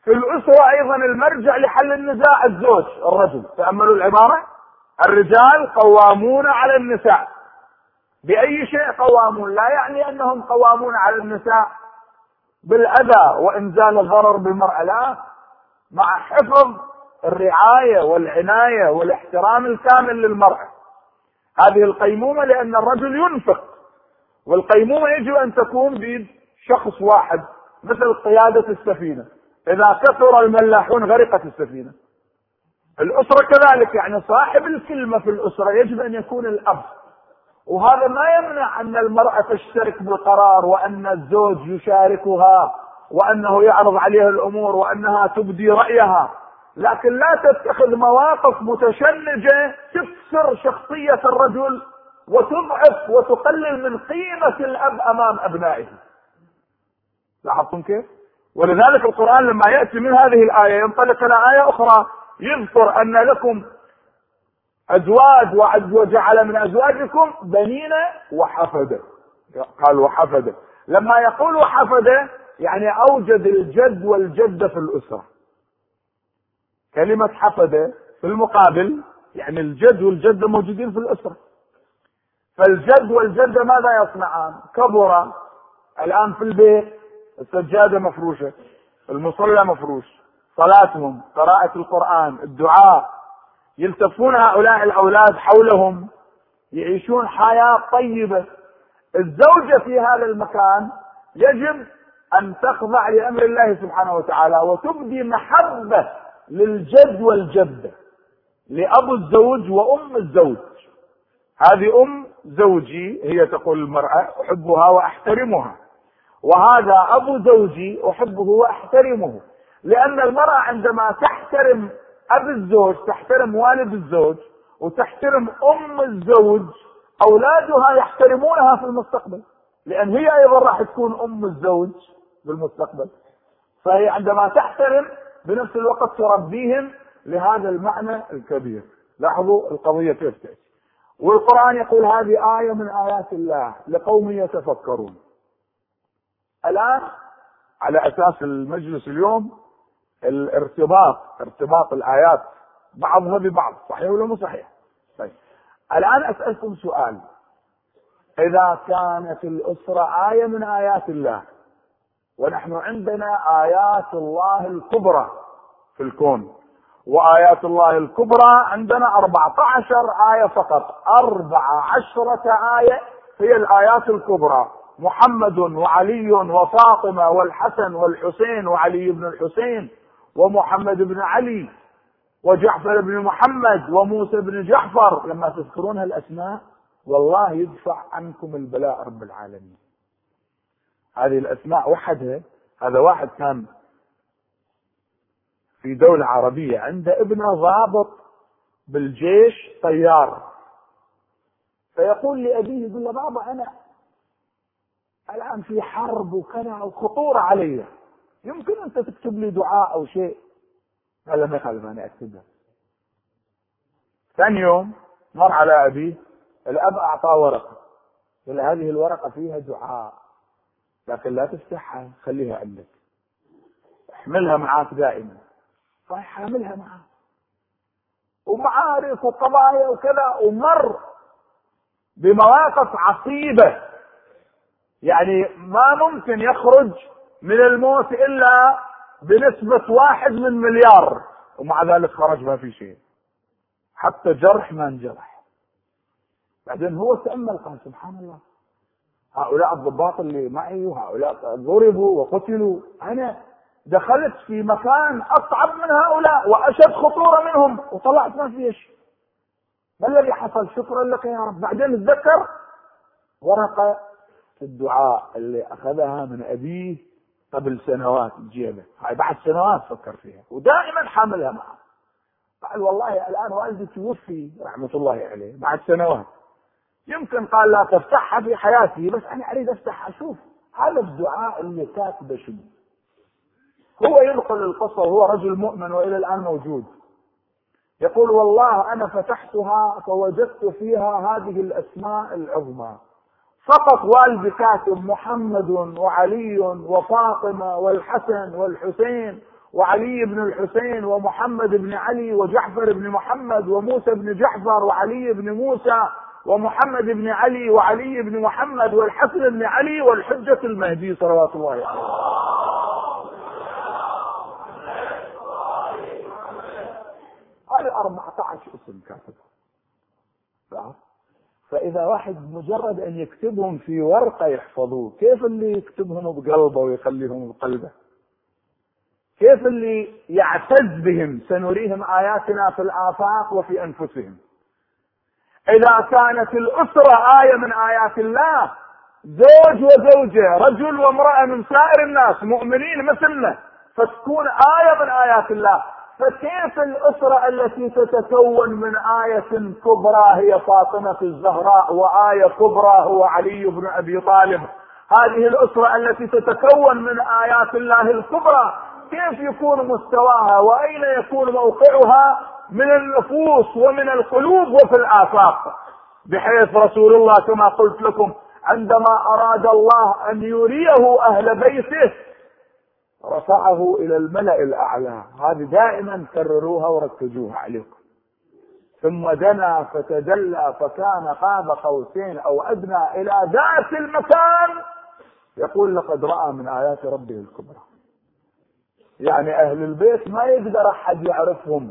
في الأسرة أيضا المرجع لحل النزاع الزوج الرجل. تأملوا العبارة؟ الرجال قوامون على النساء. بأي شيء قوامون؟ لا يعني أنهم قوامون على النساء بالأذى وإنزال الضرر بالمرأة. لا. مع حفظ الرعاية والعناية والاحترام الكامل للمرأة. هذه القيمومة لأن الرجل ينفق. والقيمومة يجب أن تكون بيد شخص واحد مثل قيادة السفينة. إذا كثر الملاحون غرقت السفينة. الأسرة كذلك يعني صاحب الكلمة في الأسرة يجب أن يكون الأب. وهذا ما يمنع أن المرأة تشترك بالقرار وأن الزوج يشاركها وأنه يعرض عليها الأمور وأنها تبدي رأيها. لكن لا تتخذ مواقف متشنجة تكسر شخصية الرجل وتضعف وتقلل من قيمة الأب أمام أبنائه. لاحظتم كيف؟ ولذلك القرآن لما يأتي من هذه الآية ينطلق إلى آية أخرى يذكر أن لكم أزواج وجعل من أزواجكم بنين وحفدة. قال وحفدة. لما يقول وحفدة يعني أوجد الجد والجدة في الأسرة. كلمة حفدة في المقابل يعني الجد والجدة موجودين في الأسرة. فالجد والجدة ماذا يصنعان؟ كبر الآن في البيت السجادة مفروشة المصلى مفروش صلاتهم قراءة القرآن الدعاء. يلتفون هؤلاء الأولاد حولهم يعيشون حياة طيبة. الزوجة في هذا المكان يجب أن تخضع لأمر الله سبحانه وتعالى وتبدي محبة للجد والجدة لأبو الزوج وأم الزوج. هذه أم زوجي هي تقول المرأة أحبها وأحترمها وهذا أبو زوجي أحبه وأحترمه لأن المرأة عندما تحترم أب الزوج تحترم والد الزوج وتحترم أم الزوج أولادها يحترمونها في المستقبل لأن هي أيضا راح تكون أم الزوج في المستقبل. فهي عندما تحترم بنفس الوقت تربيهم لهذا المعنى الكبير. لاحظوا القضية كيف تأتي. والقرآن يقول هذه آية من آيات الله لقوم يتفكرون. الآن على أساس المجلس اليوم الارتباط ارتباط الآيات بعضها ببعض صحيح ولا مو صحيح؟ طيب الآن أسألكم سؤال. إذا كانت الأسرة آية من آيات الله ونحن عندنا آيات الله الكبرى في الكون. وآيات الله الكبرى عندنا 14 آية فقط. 14 آية هي الآيات الكبرى. محمد وعلي وفاطمة والحسن والحسين وعلي بن الحسين ومحمد بن علي وجعفر بن محمد وموسى بن جعفر. لما تذكرون هالأسماء والله يدفع عنكم البلاء رب العالمين. هذه الأسماء وحدها هذا واحد كان في دولة عربية عنده ابنه ضابط بالجيش طيار. فيقول لأبيه يقول له بابا أنا الآن في حرب وكذا وخطورة علي. يمكن أنت تكتب لي دعاء أو شيء؟ قال له ما يخالف أنا أكتبها. ثاني يوم مر على أبيه الأب أعطاه ورقة. قال هذه الورقة فيها دعاء. لكن لا تفتحها خليها عندك. احملها معاك دائما. راح حاملها معاه ومعارك وقضايا وكذا ومر بمواقف عصيبة. يعني ما ممكن يخرج من الموت إلا بنسبة واحد من مليار. ومع ذلك خرج ما في شيء. حتى جرح ما انجرح. بعدين هو تأمل قال سبحان الله. هؤلاء الضباط اللي معي وهؤلاء ضربوا وقتلوا. أنا دخلت في مكان أصعب من هؤلاء وأشد خطورة منهم وطلعت ما في شيء. ما الذي حصل؟ شكرا لك يا رب. بعدين تذكر ورقة الدعاء اللي أخذها من أبيه قبل سنوات بجيبه هاي بعد سنوات فكر فيها ودائما حاملها معه. قال والله الآن والدي توفي رحمة الله عليه بعد سنوات. يمكن قال لا تفتحها في حياتي بس أنا أريد أفتح أشوف هذا الدعاء اللي كاتبه شنو؟ هو ينقل القصة وهو رجل مؤمن وإلى الآن موجود. يقول والله أنا فتحتها فوجدت فيها هذه الأسماء العظمى. فقط والدي كاتب محمد وعلي وفاطمة والحسن والحسين وعلي بن الحسين ومحمد بن علي وجعفر بن محمد وموسى بن جعفر وعلي بن موسى ومحمد بن علي وعلي بن محمد والحسن بن علي والحجة المهدي صلوات الله عليه هذه 14 اسم كاتبها فإذا واحد مجرد أن يكتبهم في ورقة يحفظوه كيف اللي يكتبهم بقلبه ويخليهم بقلبه؟ كيف اللي يعتز بهم؟ سنريهم آياتنا في الآفاق وفي أنفسهم. إذا كانت الأسرة آية من آيات الله زوج وزوجة رجل وامرأة من سائر الناس مؤمنين مثلنا فتكون آية من آيات الله. فكيف الأسرة التي تتكون من آية كبرى هي فاطمة الزهراء وآية كبرى هو علي بن أبي طالب؟ هذه الأسرة التي تتكون من آيات الله الكبرى. كيف يكون مستواها؟ وأين يكون موقعها؟ من النفوس ومن القلوب وفي الآفاق بحيث رسول الله كما قلت لكم عندما أراد الله أن يريه أهل بيته رفعه إلى الملأ الأعلى. هذه دائما كرروها وركزوها عليكم. ثم دنا فتدلى فكان قاب قوسين أو أدنى إلى ذات المكان. يقول لقد رأى من آيات ربه الكبرى. يعني أهل البيت ما يقدر أحد يعرفهم.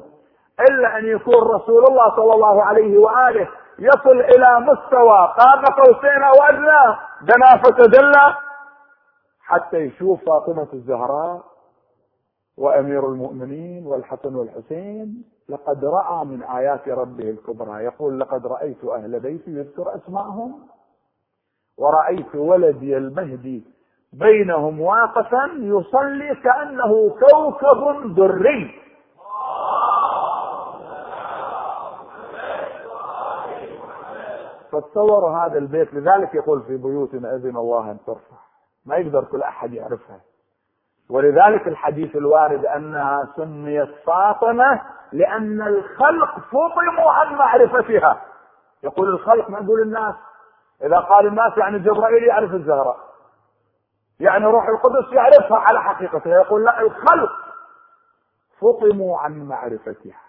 إلا أن يكون رسول الله صلى الله عليه وآله يصل إلى مستوى قاب قوسين أو أدنى دنا فتدلى حتى يشوف فاطمة الزهراء وأمير المؤمنين والحسن والحسين لقد رأى من آيات ربه الكبرى. يقول لقد رأيت أهل بيتي يذكر أسماءهم ورأيت ولدي المهدي بينهم واقفا يصلي كأنه كوكب دري. فتصوروا هذا البيت لذلك يقول في بيوتنا أذن الله أن ترفع. ما يقدر كل أحد يعرفها. ولذلك الحديث الوارد أنها سميت فاطمة لأن الخلق فطموا عن معرفتها. يقول الخلق ما يقول الناس. إذا قال الناس يعني جبرائيل يعرف الزهراء. يعني روح القدس يعرفها على حقيقتها. يقول لا الخلق فطموا عن معرفتها.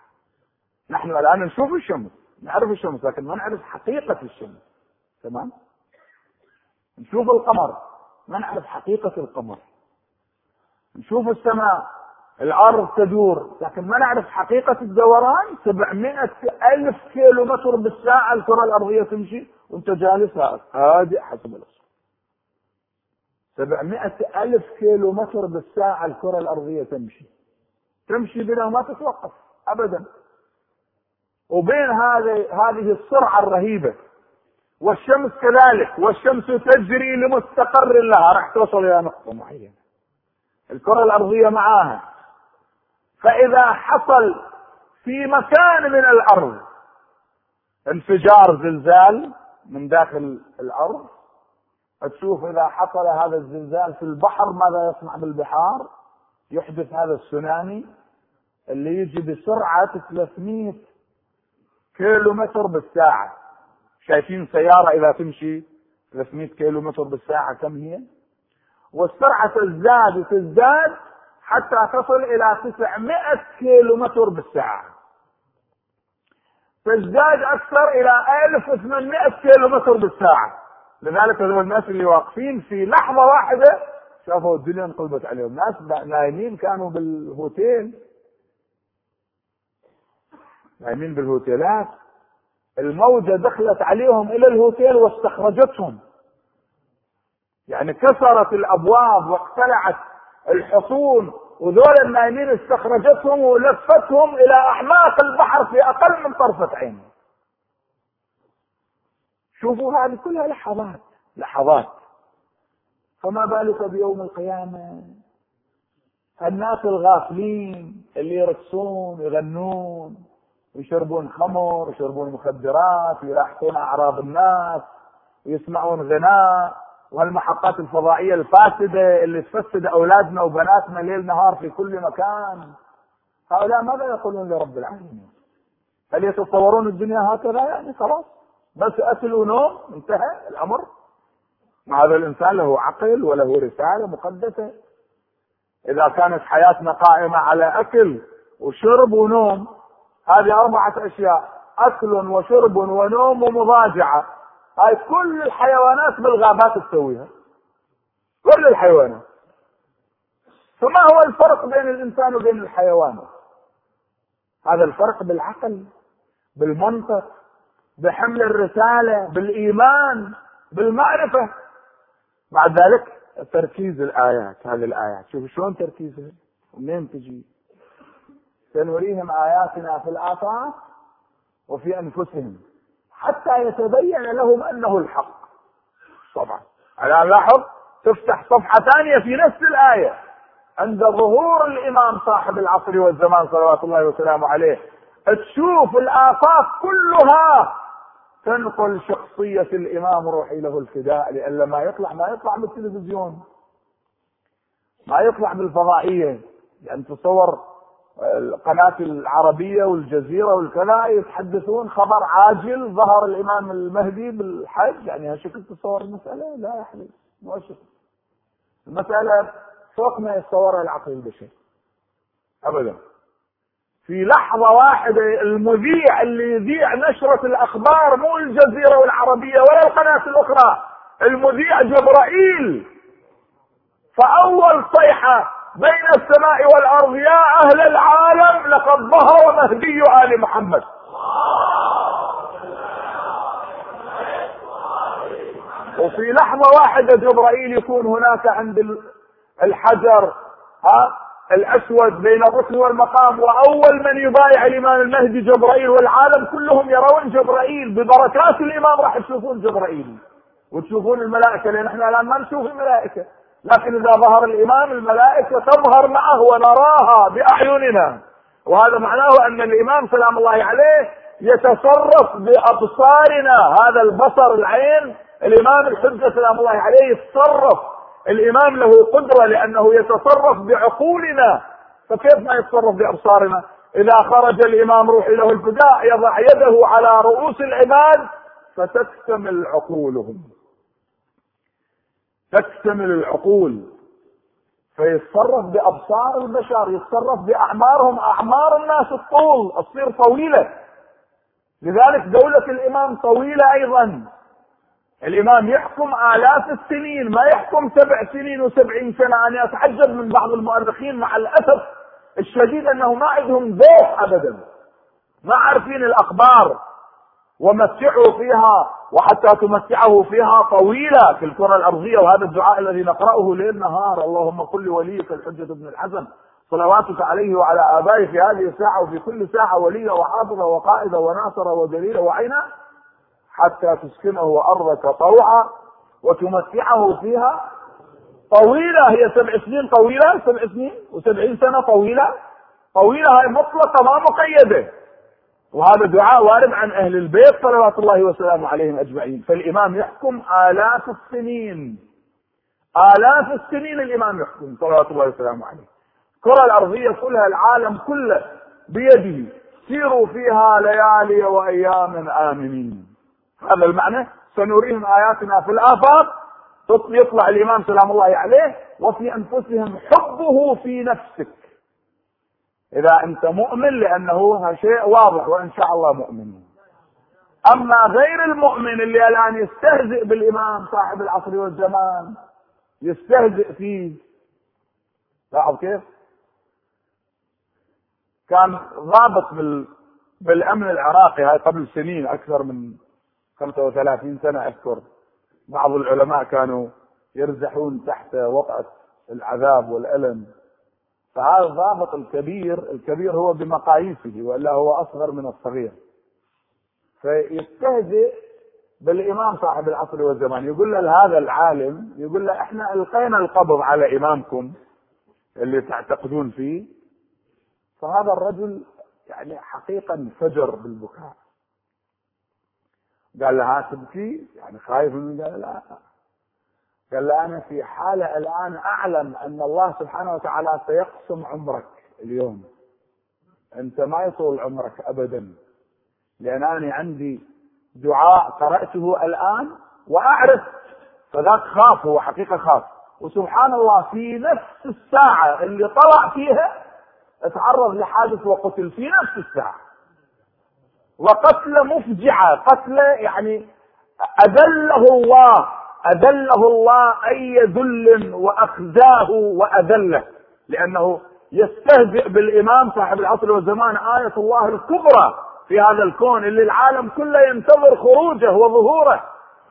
نحن الآن نشوف الشمس. نعرف الشمس لكن ما نعرف حقيقة الشمس. تمام؟ نشوف القمر. ما نعرف حقيقة القمر. نشوف السماء. الأرض تدور. لكن ما نعرف حقيقة الدوران؟ 700 ألف كيلو متر بالساعة الكرة الأرضية تمشي وأنت جالس هادئ حسب الأصل 700 ألف كيلو متر بالساعة الكرة الأرضية تمشي. تمشي بلا ما تتوقف. أبدا. وبين هذه هذه السرعة الرهيبة. والشمس كذلك والشمس تجري لمستقر لها. راح توصل إلى نقطة معينة. الكرة الأرضية معاها. فإذا حصل في مكان من الأرض انفجار زلزال من داخل الأرض تشوف إذا حصل هذا الزلزال في البحر ماذا يصنع بالبحار؟ يحدث هذا السونامي اللي يجي بسرعة 300 كيلو متر بالساعة. شايفين سيارة إذا تمشي 300 كيلو متر بالساعة كم هي؟ والسرعة تزداد وتزداد حتى تصل إلى 900 كيلو متر بالساعة. تزداد أكثر إلى 1800 كيلو متر بالساعة. لذلك هذول الناس اللي واقفين في لحظة واحدة شافوا الدنيا انقلبت عليهم. ناس نايمين كانوا بالهوتيل. نايمين بالهوتيلات الموجة دخلت عليهم إلى الهوتيل واستخرجتهم. يعني كسرت الأبواب واقتلعت الحصون وذول النايمين استخرجتهم ولفتهم إلى أعماق البحر في أقل من طرفة عين. شوفوا هذه كلها لحظات لحظات. فما بالك بيوم القيامة؟ الناس الغافلين اللي يرقصون يغنون. يشربون خمر يشربون مخدرات ويلاحقون أعراض الناس ويسمعون غناء. والمحطات الفضائية الفاسدة اللي تفسد أولادنا وبناتنا ليل نهار في كل مكان. هؤلاء ماذا يقولون لرب العالمين؟ هل يتصورون الدنيا هكذا؟ يعني خلاص. بس أكل ونوم انتهى الأمر. مع هذا الإنسان له عقل وله رسالة مقدسة. إذا كانت حياتنا قائمة على أكل وشرب ونوم هذه أربعة أشياء أكل وشرب ونوم ومضاجعة. هاي كل الحيوانات بالغابات تسويها. كل الحيوانات. فما هو الفرق بين الإنسان وبين الحيوان؟ هذا الفرق بالعقل بالمنطق بحمل الرسالة بالإيمان بالمعرفة. بعد ذلك تركيز الآيات هذه الآيات. شوف شلون تركيزها؟ منين تجي؟ سنريهم آياتنا في الآفاق وفي أنفسهم حتى يتبين لهم أنه الحق. طبعا. الآن لاحظ تفتح صفحة ثانية في نفس الآية. عند ظهور الإمام صاحب العصر والزمان صلوات الله وسلامه عليه تشوف الآفاق كلها تنقل شخصية الإمام روحي له الفداء لأن ما يطلع ما يطلع بالتلفزيون ما يطلع بالفضائية لأن تصور القناة العربية والجزيرة والكذا يتحدثون خبر عاجل ظهر الإمام المهدي بالحج. يعني هالشكل تصور المسألة؟ لا يا حبيبي مو المسألة فوق ما يتصورها العقل البشري. أبدا. في لحظة واحدة المذيع اللي يذيع نشرة الأخبار مو الجزيرة والعربية ولا القناة الأخرى المذيع جبرائيل. فأول صيحة بين السماء والأرض يا أهل العالم لقد ظهر مهدي آل محمد. وفي لحظة واحدة جبرائيل يكون هناك عند الحجر ها الأسود بين الركن والمقام وأول من يبايع الإمام المهدي جبرائيل والعالم كلهم يرون جبرائيل. ببركات الإمام راح تشوفون جبرائيل. وتشوفون الملائكة لأن إحنا الآن ما نشوف الملائكة. لكن إذا ظهر الإمام الملائكة تظهر معه ونراها بأعيننا. وهذا معناه أن الإمام سلام الله عليه يتصرف بأبصارنا. هذا البصر العين الإمام الحجة سلام الله عليه يتصرف. الإمام له قدرة لأنه يتصرف بعقولنا. فكيف ما يتصرف بأبصارنا؟ إذا خرج الإمام روحي له الفداء يضع يده على رؤوس العباد فتكتمل عقولهم. تكتمل العقول. فيتصرف بأبصار البشر يتصرف بأعمارهم. أعمار الناس الطول تصير طويلة. لذلك دولة الإمام طويلة أيضا. الإمام يحكم آلاف السنين ما يحكم سبع سنين وسبعين سنة. أنا اتعجب من بعض المؤرخين مع الأسف الشديد انه ما عندهم ذوق ابدا. ما عارفين الأخبار. ومتعوا فيها وحتى تمتعه فيها طويلة في الكرة الأرضية. وهذا الدعاء الذي نقرأه ليل نهار. اللهم قل لوليك الحجة بن الحسن. صلواتك عليه وعلى آبائه في هذه الساعة وفي كل ساعة ولية وحافظة وقائدة وناصرة ودليلة وعينة حتى تسكنه أرضك طوعا. وتمتعه فيها طويلة هي سبع سنين طويلة سبع سنين وسبعين سنة طويلة. طويلة هاي مطلقة ما مقيدة. وهذا دعاء وارد عن أهل البيت صلوات الله وسلامه عليهم أجمعين. فالإمام يحكم آلاف السنين. آلاف السنين الإمام يحكم صلوات الله وسلامه عليه. الكره الأرضية كلها العالم كله بيده. سيروا فيها ليالي وأيام آمنين. هذا المعنى. سنريهم آياتنا في الآفاق. يطلع الإمام سلام الله عليه. وفي أنفسهم حبه في نفسك. إذا أنت مؤمن لأنه شيء واضح وإن شاء الله مؤمن. أما غير المؤمن اللي الآن يستهزئ بالإمام صاحب العصر والزمان يستهزئ فيه. لاحظ كيف؟ كان ضابط بال بالأمن العراقي هاي قبل سنين أكثر من 35 سنة أذكر. بعض العلماء كانوا يرزحون تحت وطأة العذاب والألم. فهذا الضابط الكبير الكبير هو بمقاييسه وإلا هو أصغر من الصغير. فيستهزئ بالإمام صاحب العصر والزمان. يقول له هذا العالم يقول له إحنا ألقينا القبض على إمامكم اللي تعتقدون فيه. فهذا الرجل يعني حقيقة انفجر بالبكاء. قال له ها تبكي يعني خايف من قال لا. قال له أنا في حالة الآن أعلم أن الله سبحانه وتعالى سيقسم عمرك اليوم. أنت ما يطول عمرك ابدا. لأن أنا عندي دعاء قرأته الآن وأعرف فذاك خاف هو حقيقة خاف. وسبحان الله في نفس الساعة اللي طلع فيها تعرض لحادث وقتل في نفس الساعة. وقتلة مفجعة قتلة يعني أذله الله. أذله الله أي ذل وأخزاه وأذله. لأنه يستهزئ بالإمام صاحب العصر والزمان آية الله الكبرى في هذا الكون اللي العالم كله ينتظر خروجه وظهوره.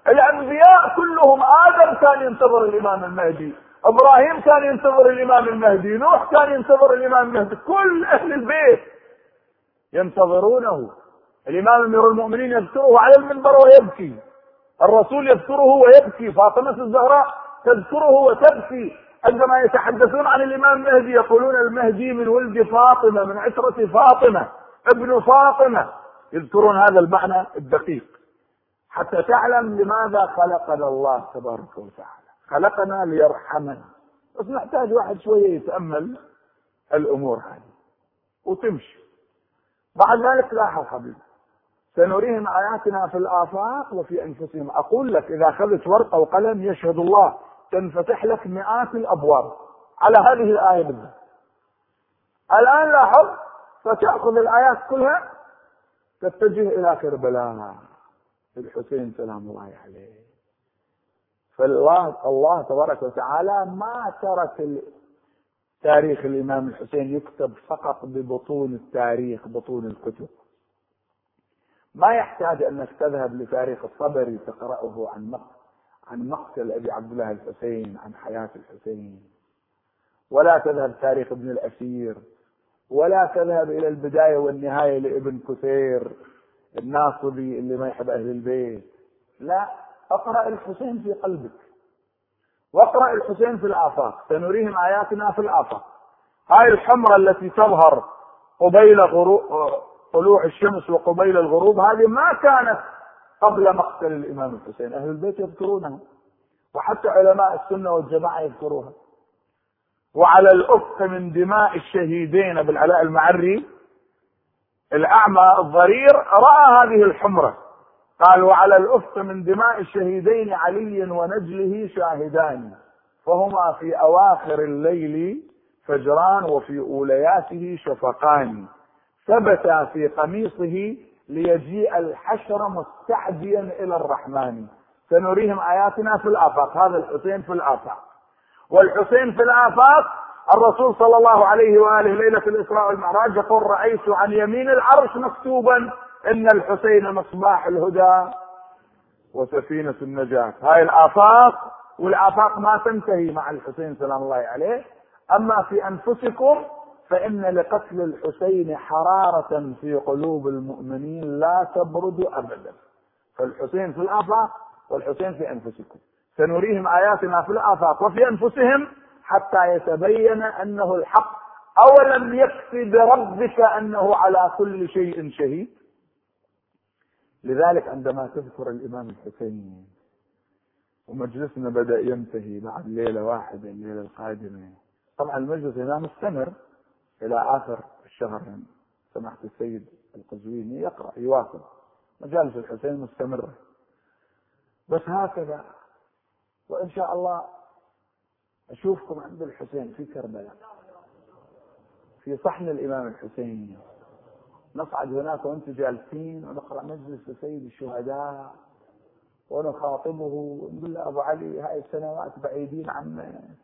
الأنبياء كلهم آدم كان ينتظر الإمام المهدي. إبراهيم كان ينتظر الإمام المهدي. نوح كان ينتظر الإمام المهدي. كل أهل البيت ينتظرونه. الإمام أمير المؤمنين يذكره على المنبر ويبكي. الرسول يذكره ويبكي فاطمة الزهراء تذكره وتبكي عندما يتحدثون عن الإمام المهدي يقولون المهدي من ولد فاطمة من عشرة فاطمة ابن فاطمة. يذكرون هذا المعنى الدقيق. حتى تعلم لماذا خلقنا الله تبارك وتعالى. خلقنا ليرحمنا. بس نحتاج واحد شوية يتأمل الأمور هذه. وتمشي. بعد ذلك لاحظ حبيبي سنريهم آياتنا في الآفاق وفي أنفسهم. أقول لك إذا أخذت ورقة وقلم يشهد الله تنفتح لك مئات الأبواب. على هذه الآية بالذات الآن لاحظ فتأخذ الآيات كلها تتجه إلى كربلاء. الحسين سلام الله عليه. فالله الله تبارك وتعالى ما ترك تاريخ الإمام الحسين يكتب فقط ببطون التاريخ بطون الكتب. ما يحتاج انك تذهب لتاريخ الطبري تقرأه عن عن مقتل أبي عبد الله الحسين عن حياة الحسين. ولا تذهب تاريخ ابن الأسير. ولا تذهب إلى البداية والنهاية لابن كثير الناصبي اللي ما يحب أهل البيت. لا اقرأ الحسين في قلبك. واقرأ الحسين في الآفاق. سنريهم آياتنا في الآفاق. هاي الحمرة التي تظهر قبيل غروب طلوع الشمس وقبيل الغروب هذه ما كانت قبل مقتل الإمام الحسين. أهل البيت يذكرونها وحتى علماء السنة والجماعة يذكروها. وعلى الأفق من دماء الشهيدين بالعلاء المعري الأعمى الضرير رأى هذه الحمرة. قال وعلى الأفق من دماء الشهيدين علي ونجله شاهدان فهما في أواخر الليل فجران وفي أولياته شفقان. ثبتا في قميصه ليجيء الحشر مستعديا إلى الرحمن. سنريهم آياتنا في الآفاق. هذا الحسين في الآفاق. والحسين في الآفاق الرسول صلى الله عليه وآله ليلة الإسراء والمعراج يقول رأيت عن يمين العرش مكتوبا إن الحسين مصباح الهدى وسفينة النجاة. هاي الآفاق والآفاق ما تنتهي مع الحسين سلام الله عليه. أما في أنفسكم فإن لقتل الحسين حرارة في قلوب المؤمنين لا تبرد أبدا. فالحسين في الآفاق والحسين في أنفسكم. سنريهم آياتنا في الآفاق وفي أنفسهم حتى يتبين أنه الحق. أولم يكفي بربك أنه على كل شيء شهيد؟ لذلك عندما تذكر الإمام الحسين ومجلسنا بدأ ينتهي بعد ليلة واحدة الليلة القادمة. طبعا المجلس هنا مستمر. إلى آخر الشهر سماحة السيد القزويني يقرأ يواصل. مجالس الحسين مستمرة. بس هكذا وإن شاء الله أشوفكم عند الحسين في كربلاء. في صحن الإمام الحسين. نصعد هناك وأنتم جالسين ونقرأ مجلس سيد الشهداء ونخاطبه ونقول له أبو علي هاي السنوات بعيدين عنك.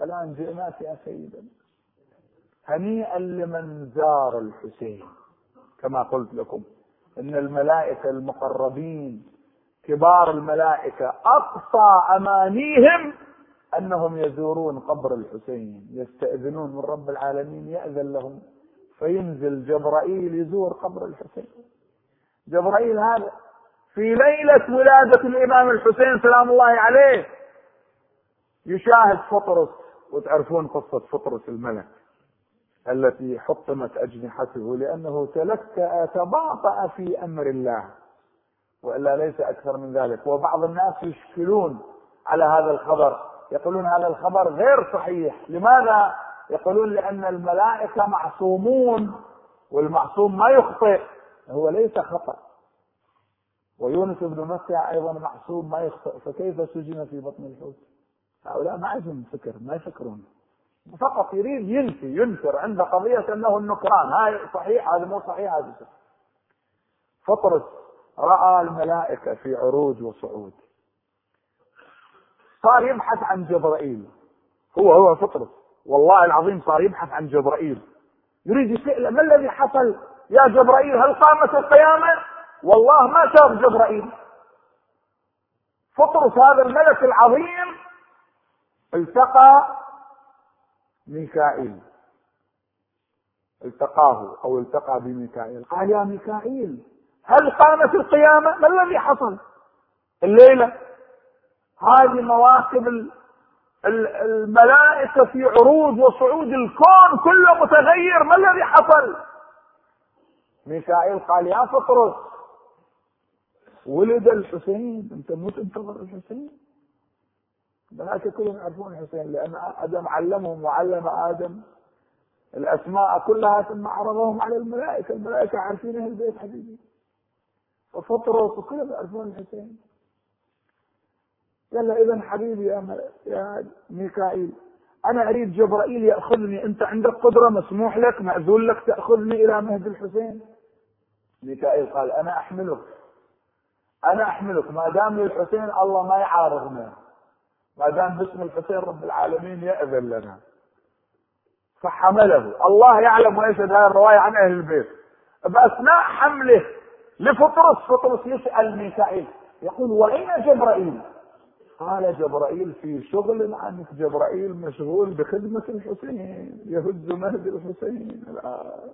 الآن جئناك يا سيدنا. هنيئا لمن زار الحسين. كما قلت لكم إن الملائكة المقربين كبار الملائكة أقصى أمانيهم أنهم يزورون قبر الحسين يستأذنون من رب العالمين يأذن لهم فينزل جبرائيل يزور قبر الحسين. جبرائيل هذا في ليلة ولادة الإمام الحسين سلام الله عليه يشاهد فطرس وتعرفون قصة فطرس الملك. التي حطمت أجنحته لأنه تلكأ تباطأ في أمر الله. وإلا ليس أكثر من ذلك. وبعض الناس يشكلون على هذا الخبر. يقولون هذا الخبر غير صحيح. لماذا؟ يقولون لأن الملائكة معصومون والمعصوم ما يخطئ. هو ليس خطأ. ويونس بن مسع أيضا معصوم ما يخطئ. فكيف سجن في بطن الحوت؟ هؤلاء ما عندهم فكر ما يفكرون. فقط يريد ينفي ينكر عند قضية أنه النكران. هاي صحيح هذا مو صحيح هذا فطرس رأى الملائكة في عروج وصعود. صار يبحث عن جبرائيل. هو هو فطرس. والله العظيم صار يبحث عن جبرائيل. يريد يسأل ما الذي حصل يا جبرائيل؟ هل قامت القيامة؟ والله ما شاف جبرائيل. فطرس هذا الملك العظيم التقى ميكائيل. التقاه أو التقى بميكائيل. قال يا ميكائيل هل قامت القيامة؟ ما الذي حصل؟ الليلة. هذه مواكب الملائكة في عروض وصعود الكون كله متغير. ما الذي حصل؟ ميكائيل قال يا فطرس ولد الحسين. أنت مو تنتظر الحسين؟ الملائكة كلهم يعرفون الحسين لأن آدم علمهم وعلم آدم الأسماء كلها ثم عرضهم على الملائكة الملائكة عارفين أهل البيت حبيبي. وفطرس وكلهم يعرفون الحسين قال له إذا حبيبي يا, يا ميكائيل أنا أريد جبرائيل يأخذني أنت عندك قدرة مسموح لك مأذون لك تأخذني إلى مهد الحسين؟ ميكائيل قال أنا أحملك. أنا أحملك ما دام للحسين الله ما يعارضنا. ما دام باسم الحسين رب العالمين يأذن لنا. فحمله. الله يعلم ويشهد هذه الرواية عن أهل البيت. بأثناء حمله. لفطرس. فطرس يسأل ميكائيل. يقول وأين جبرائيل؟ قال جبرائيل في شغل عنك. جبرائيل مشغول بخدمة الحسين. يهز مهد الحسين. الآن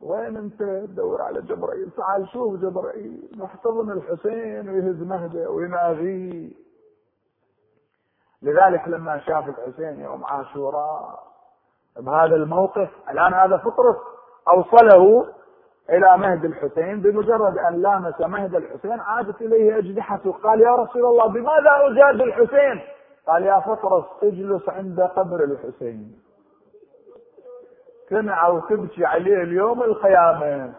وين أنت تدور على جبرائيل؟ تعال شوف جبرائيل. محتضن الحسين ويهز مهده ويناديه. لذلك لما شاف الحسين يوم عاشوراء بهذا الموقف الآن هذا فطرس أوصله إلى مهد الحسين بمجرد أن لامس مهد الحسين عادت إليه اجنحته قال يا رسول الله بماذا أجاد الحسين؟ قال يا فطرس اجلس عند قبر الحسين. تنعى وتبكي عليه اليوم القيامة.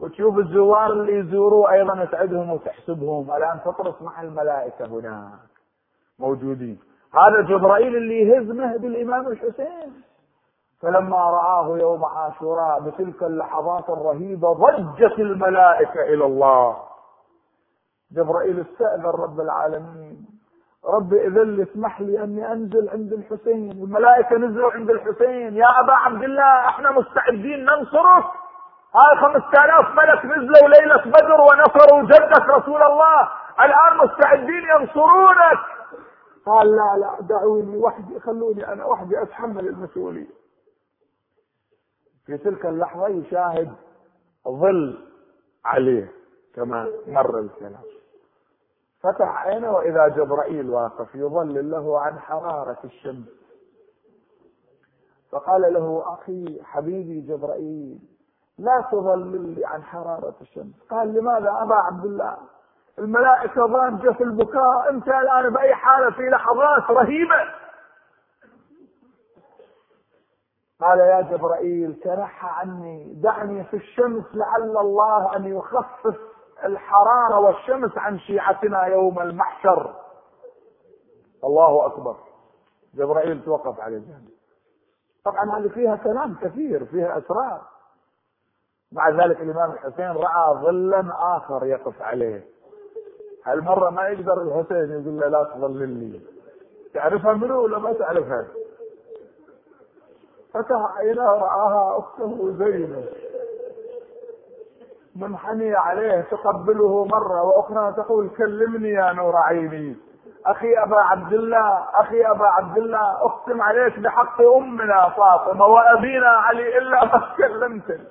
وتشوف الزوار اللي يزوروه أيضا تعدهم وتحسبهم. الآن فطرس مع الملائكة هناك موجودين. هذا جبرائيل اللي يهز مهد الإمام الحسين. فلما رآه يوم عاشوراء بتلك اللحظات الرهيبة ضجت الملائكة إلى الله. جبرائيل استأذن رب العالمين. رب إذن اسمح لي أني أنزل عند الحسين. الملائكة نزلوا عند الحسين. يا أبا عبد الله إحنا مستعدين ننصرك. هاي خمسة آلاف ملك نزلوا ليلة بدر ونصروا جدك رسول الله. الآن مستعدين ينصرونك. قال لا لا دعوني وحدي خلوني أنا وحدي أتحمل المسؤولية. في تلك اللحظة يشاهد ظل عليه كما مر الكلام. فتح عينه وإذا جبرائيل واقف يظلل له عن حرارة الشمس. فقال له أخي حبيبي جبرائيل لا تظلل لي عن حرارة الشمس. قال لماذا أبا عبد الله؟ الملائكة ضاجه في البكاء أنت الآن بأي حالة في لحظات رهيبة. قال يا جبرائيل تنحى عني دعني في الشمس لعل الله أن يخفف الحرارة والشمس عن شيعتنا يوم المحشر. الله أكبر. جبرائيل توقف على الجنة طبعا هذه فيها كلام كثير فيها أسرار. مع ذلك الإمام الحسين رأى ظلا آخر يقف عليه. هالمرة ما يقدر الحسين يقول له لا تظللني. تعرفها منو ولا ما تعرفها؟ فتح عينه رآها أخته زينب منحنية عليه تقبله مرة وأخرى تقول كلمني يا نور عيني. أخي أبا عبد الله أخي أبا عبد الله أقسم عليك بحق أمنا فاطمة وأبينا علي إلا ما كلمتني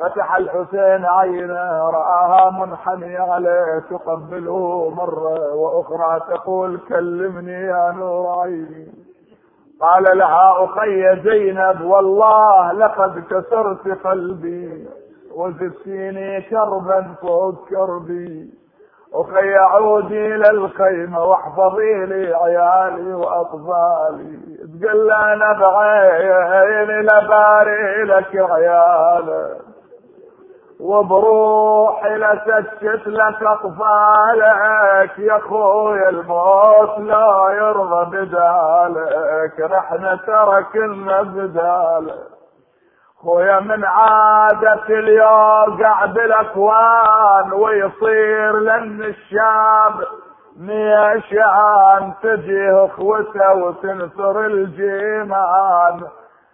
فتح الحسين عينه رآها منحنية عليه تقبله مرة وأخرى تقول كلمني يا نور عيني. قال لها أخي زينب والله لقد كسرت قلبي وزدتيني كربا فوق كربي. أخي عودي للخيمة واحفظي لي عيالي وأطفالي. تقول أنا بعيني لباري لك عيالك وبروحي لسكت لك اطفالك يا أخوي الموت لا يرضى بدالك رحنا تركنا بدالك. خويا من عادة اليوقع بالاكوان ويصير لن الشاب ميشان تجيه أخوته وتنثر الجيمان.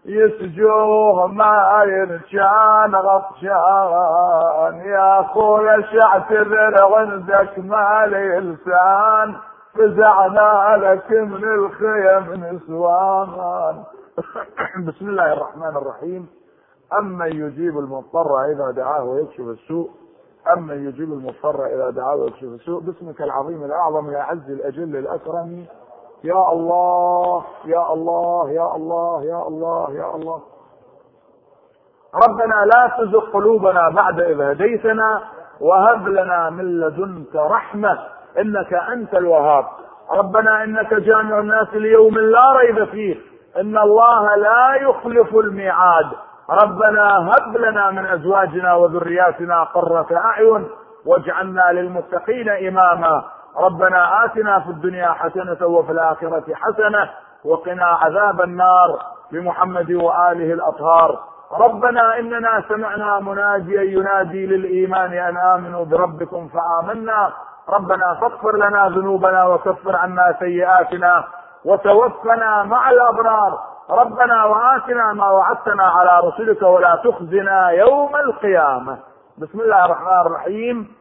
يسجوه ما يرجان غطشان. يا اخويا شعتذر عندك مالي لسان فزعنا لك من الخيم نسوان بسم الله الرحمن الرحيم. أما يجيب المضطر إذا دعاه ويكشف السوء. أما يجيب المضطر إذا دعاه ويكشف السوء. باسمك العظيم الأعظم الأعز الأجل الأكرم. يا الله يا الله يا الله يا الله يا الله. ربنا لا تزغ قلوبنا بعد إذ هديتنا وهب لنا من لدنك رحمة إنك أنت الوهاب. ربنا إنك جامع الناس ليوم لا ريب فيه إن الله لا يخلف الميعاد. ربنا هب لنا من أزواجنا وذرياتنا قرة أعين واجعلنا للمتقين إماما. ربنا آتنا في الدنيا حسنة وفي الآخرة حسنة وقنا عذاب النار بمحمد وآله الأطهار. ربنا إننا سمعنا مناديا ينادي للإيمان أن آمنوا بربكم فآمنا. ربنا فاغفر لنا ذنوبنا وكفر عنا سيئاتنا وتوفنا مع الأبرار. ربنا وآتنا ما وعدتنا على رسلك ولا تخزنا يوم القيامة. بسم الله الرحمن الرحيم.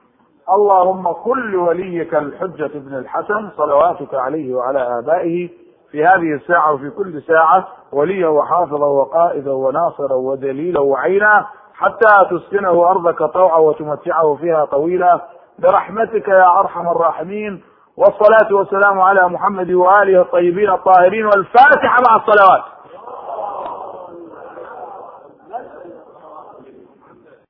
اللهم كل وليك الحجة بن الحسن صلواتك عليه وعلى آبائه في هذه الساعة وفي كل ساعة وليا وحافظا وقائدا وناصرا ودليلا وعينا حتى تسكنه أرضك طوعا وتمتعه فيها طويلا. برحمتك يا أرحم الراحمين. والصلاة والسلام على محمد وآله الطيبين الطاهرين والفاتحة مع الصلوات.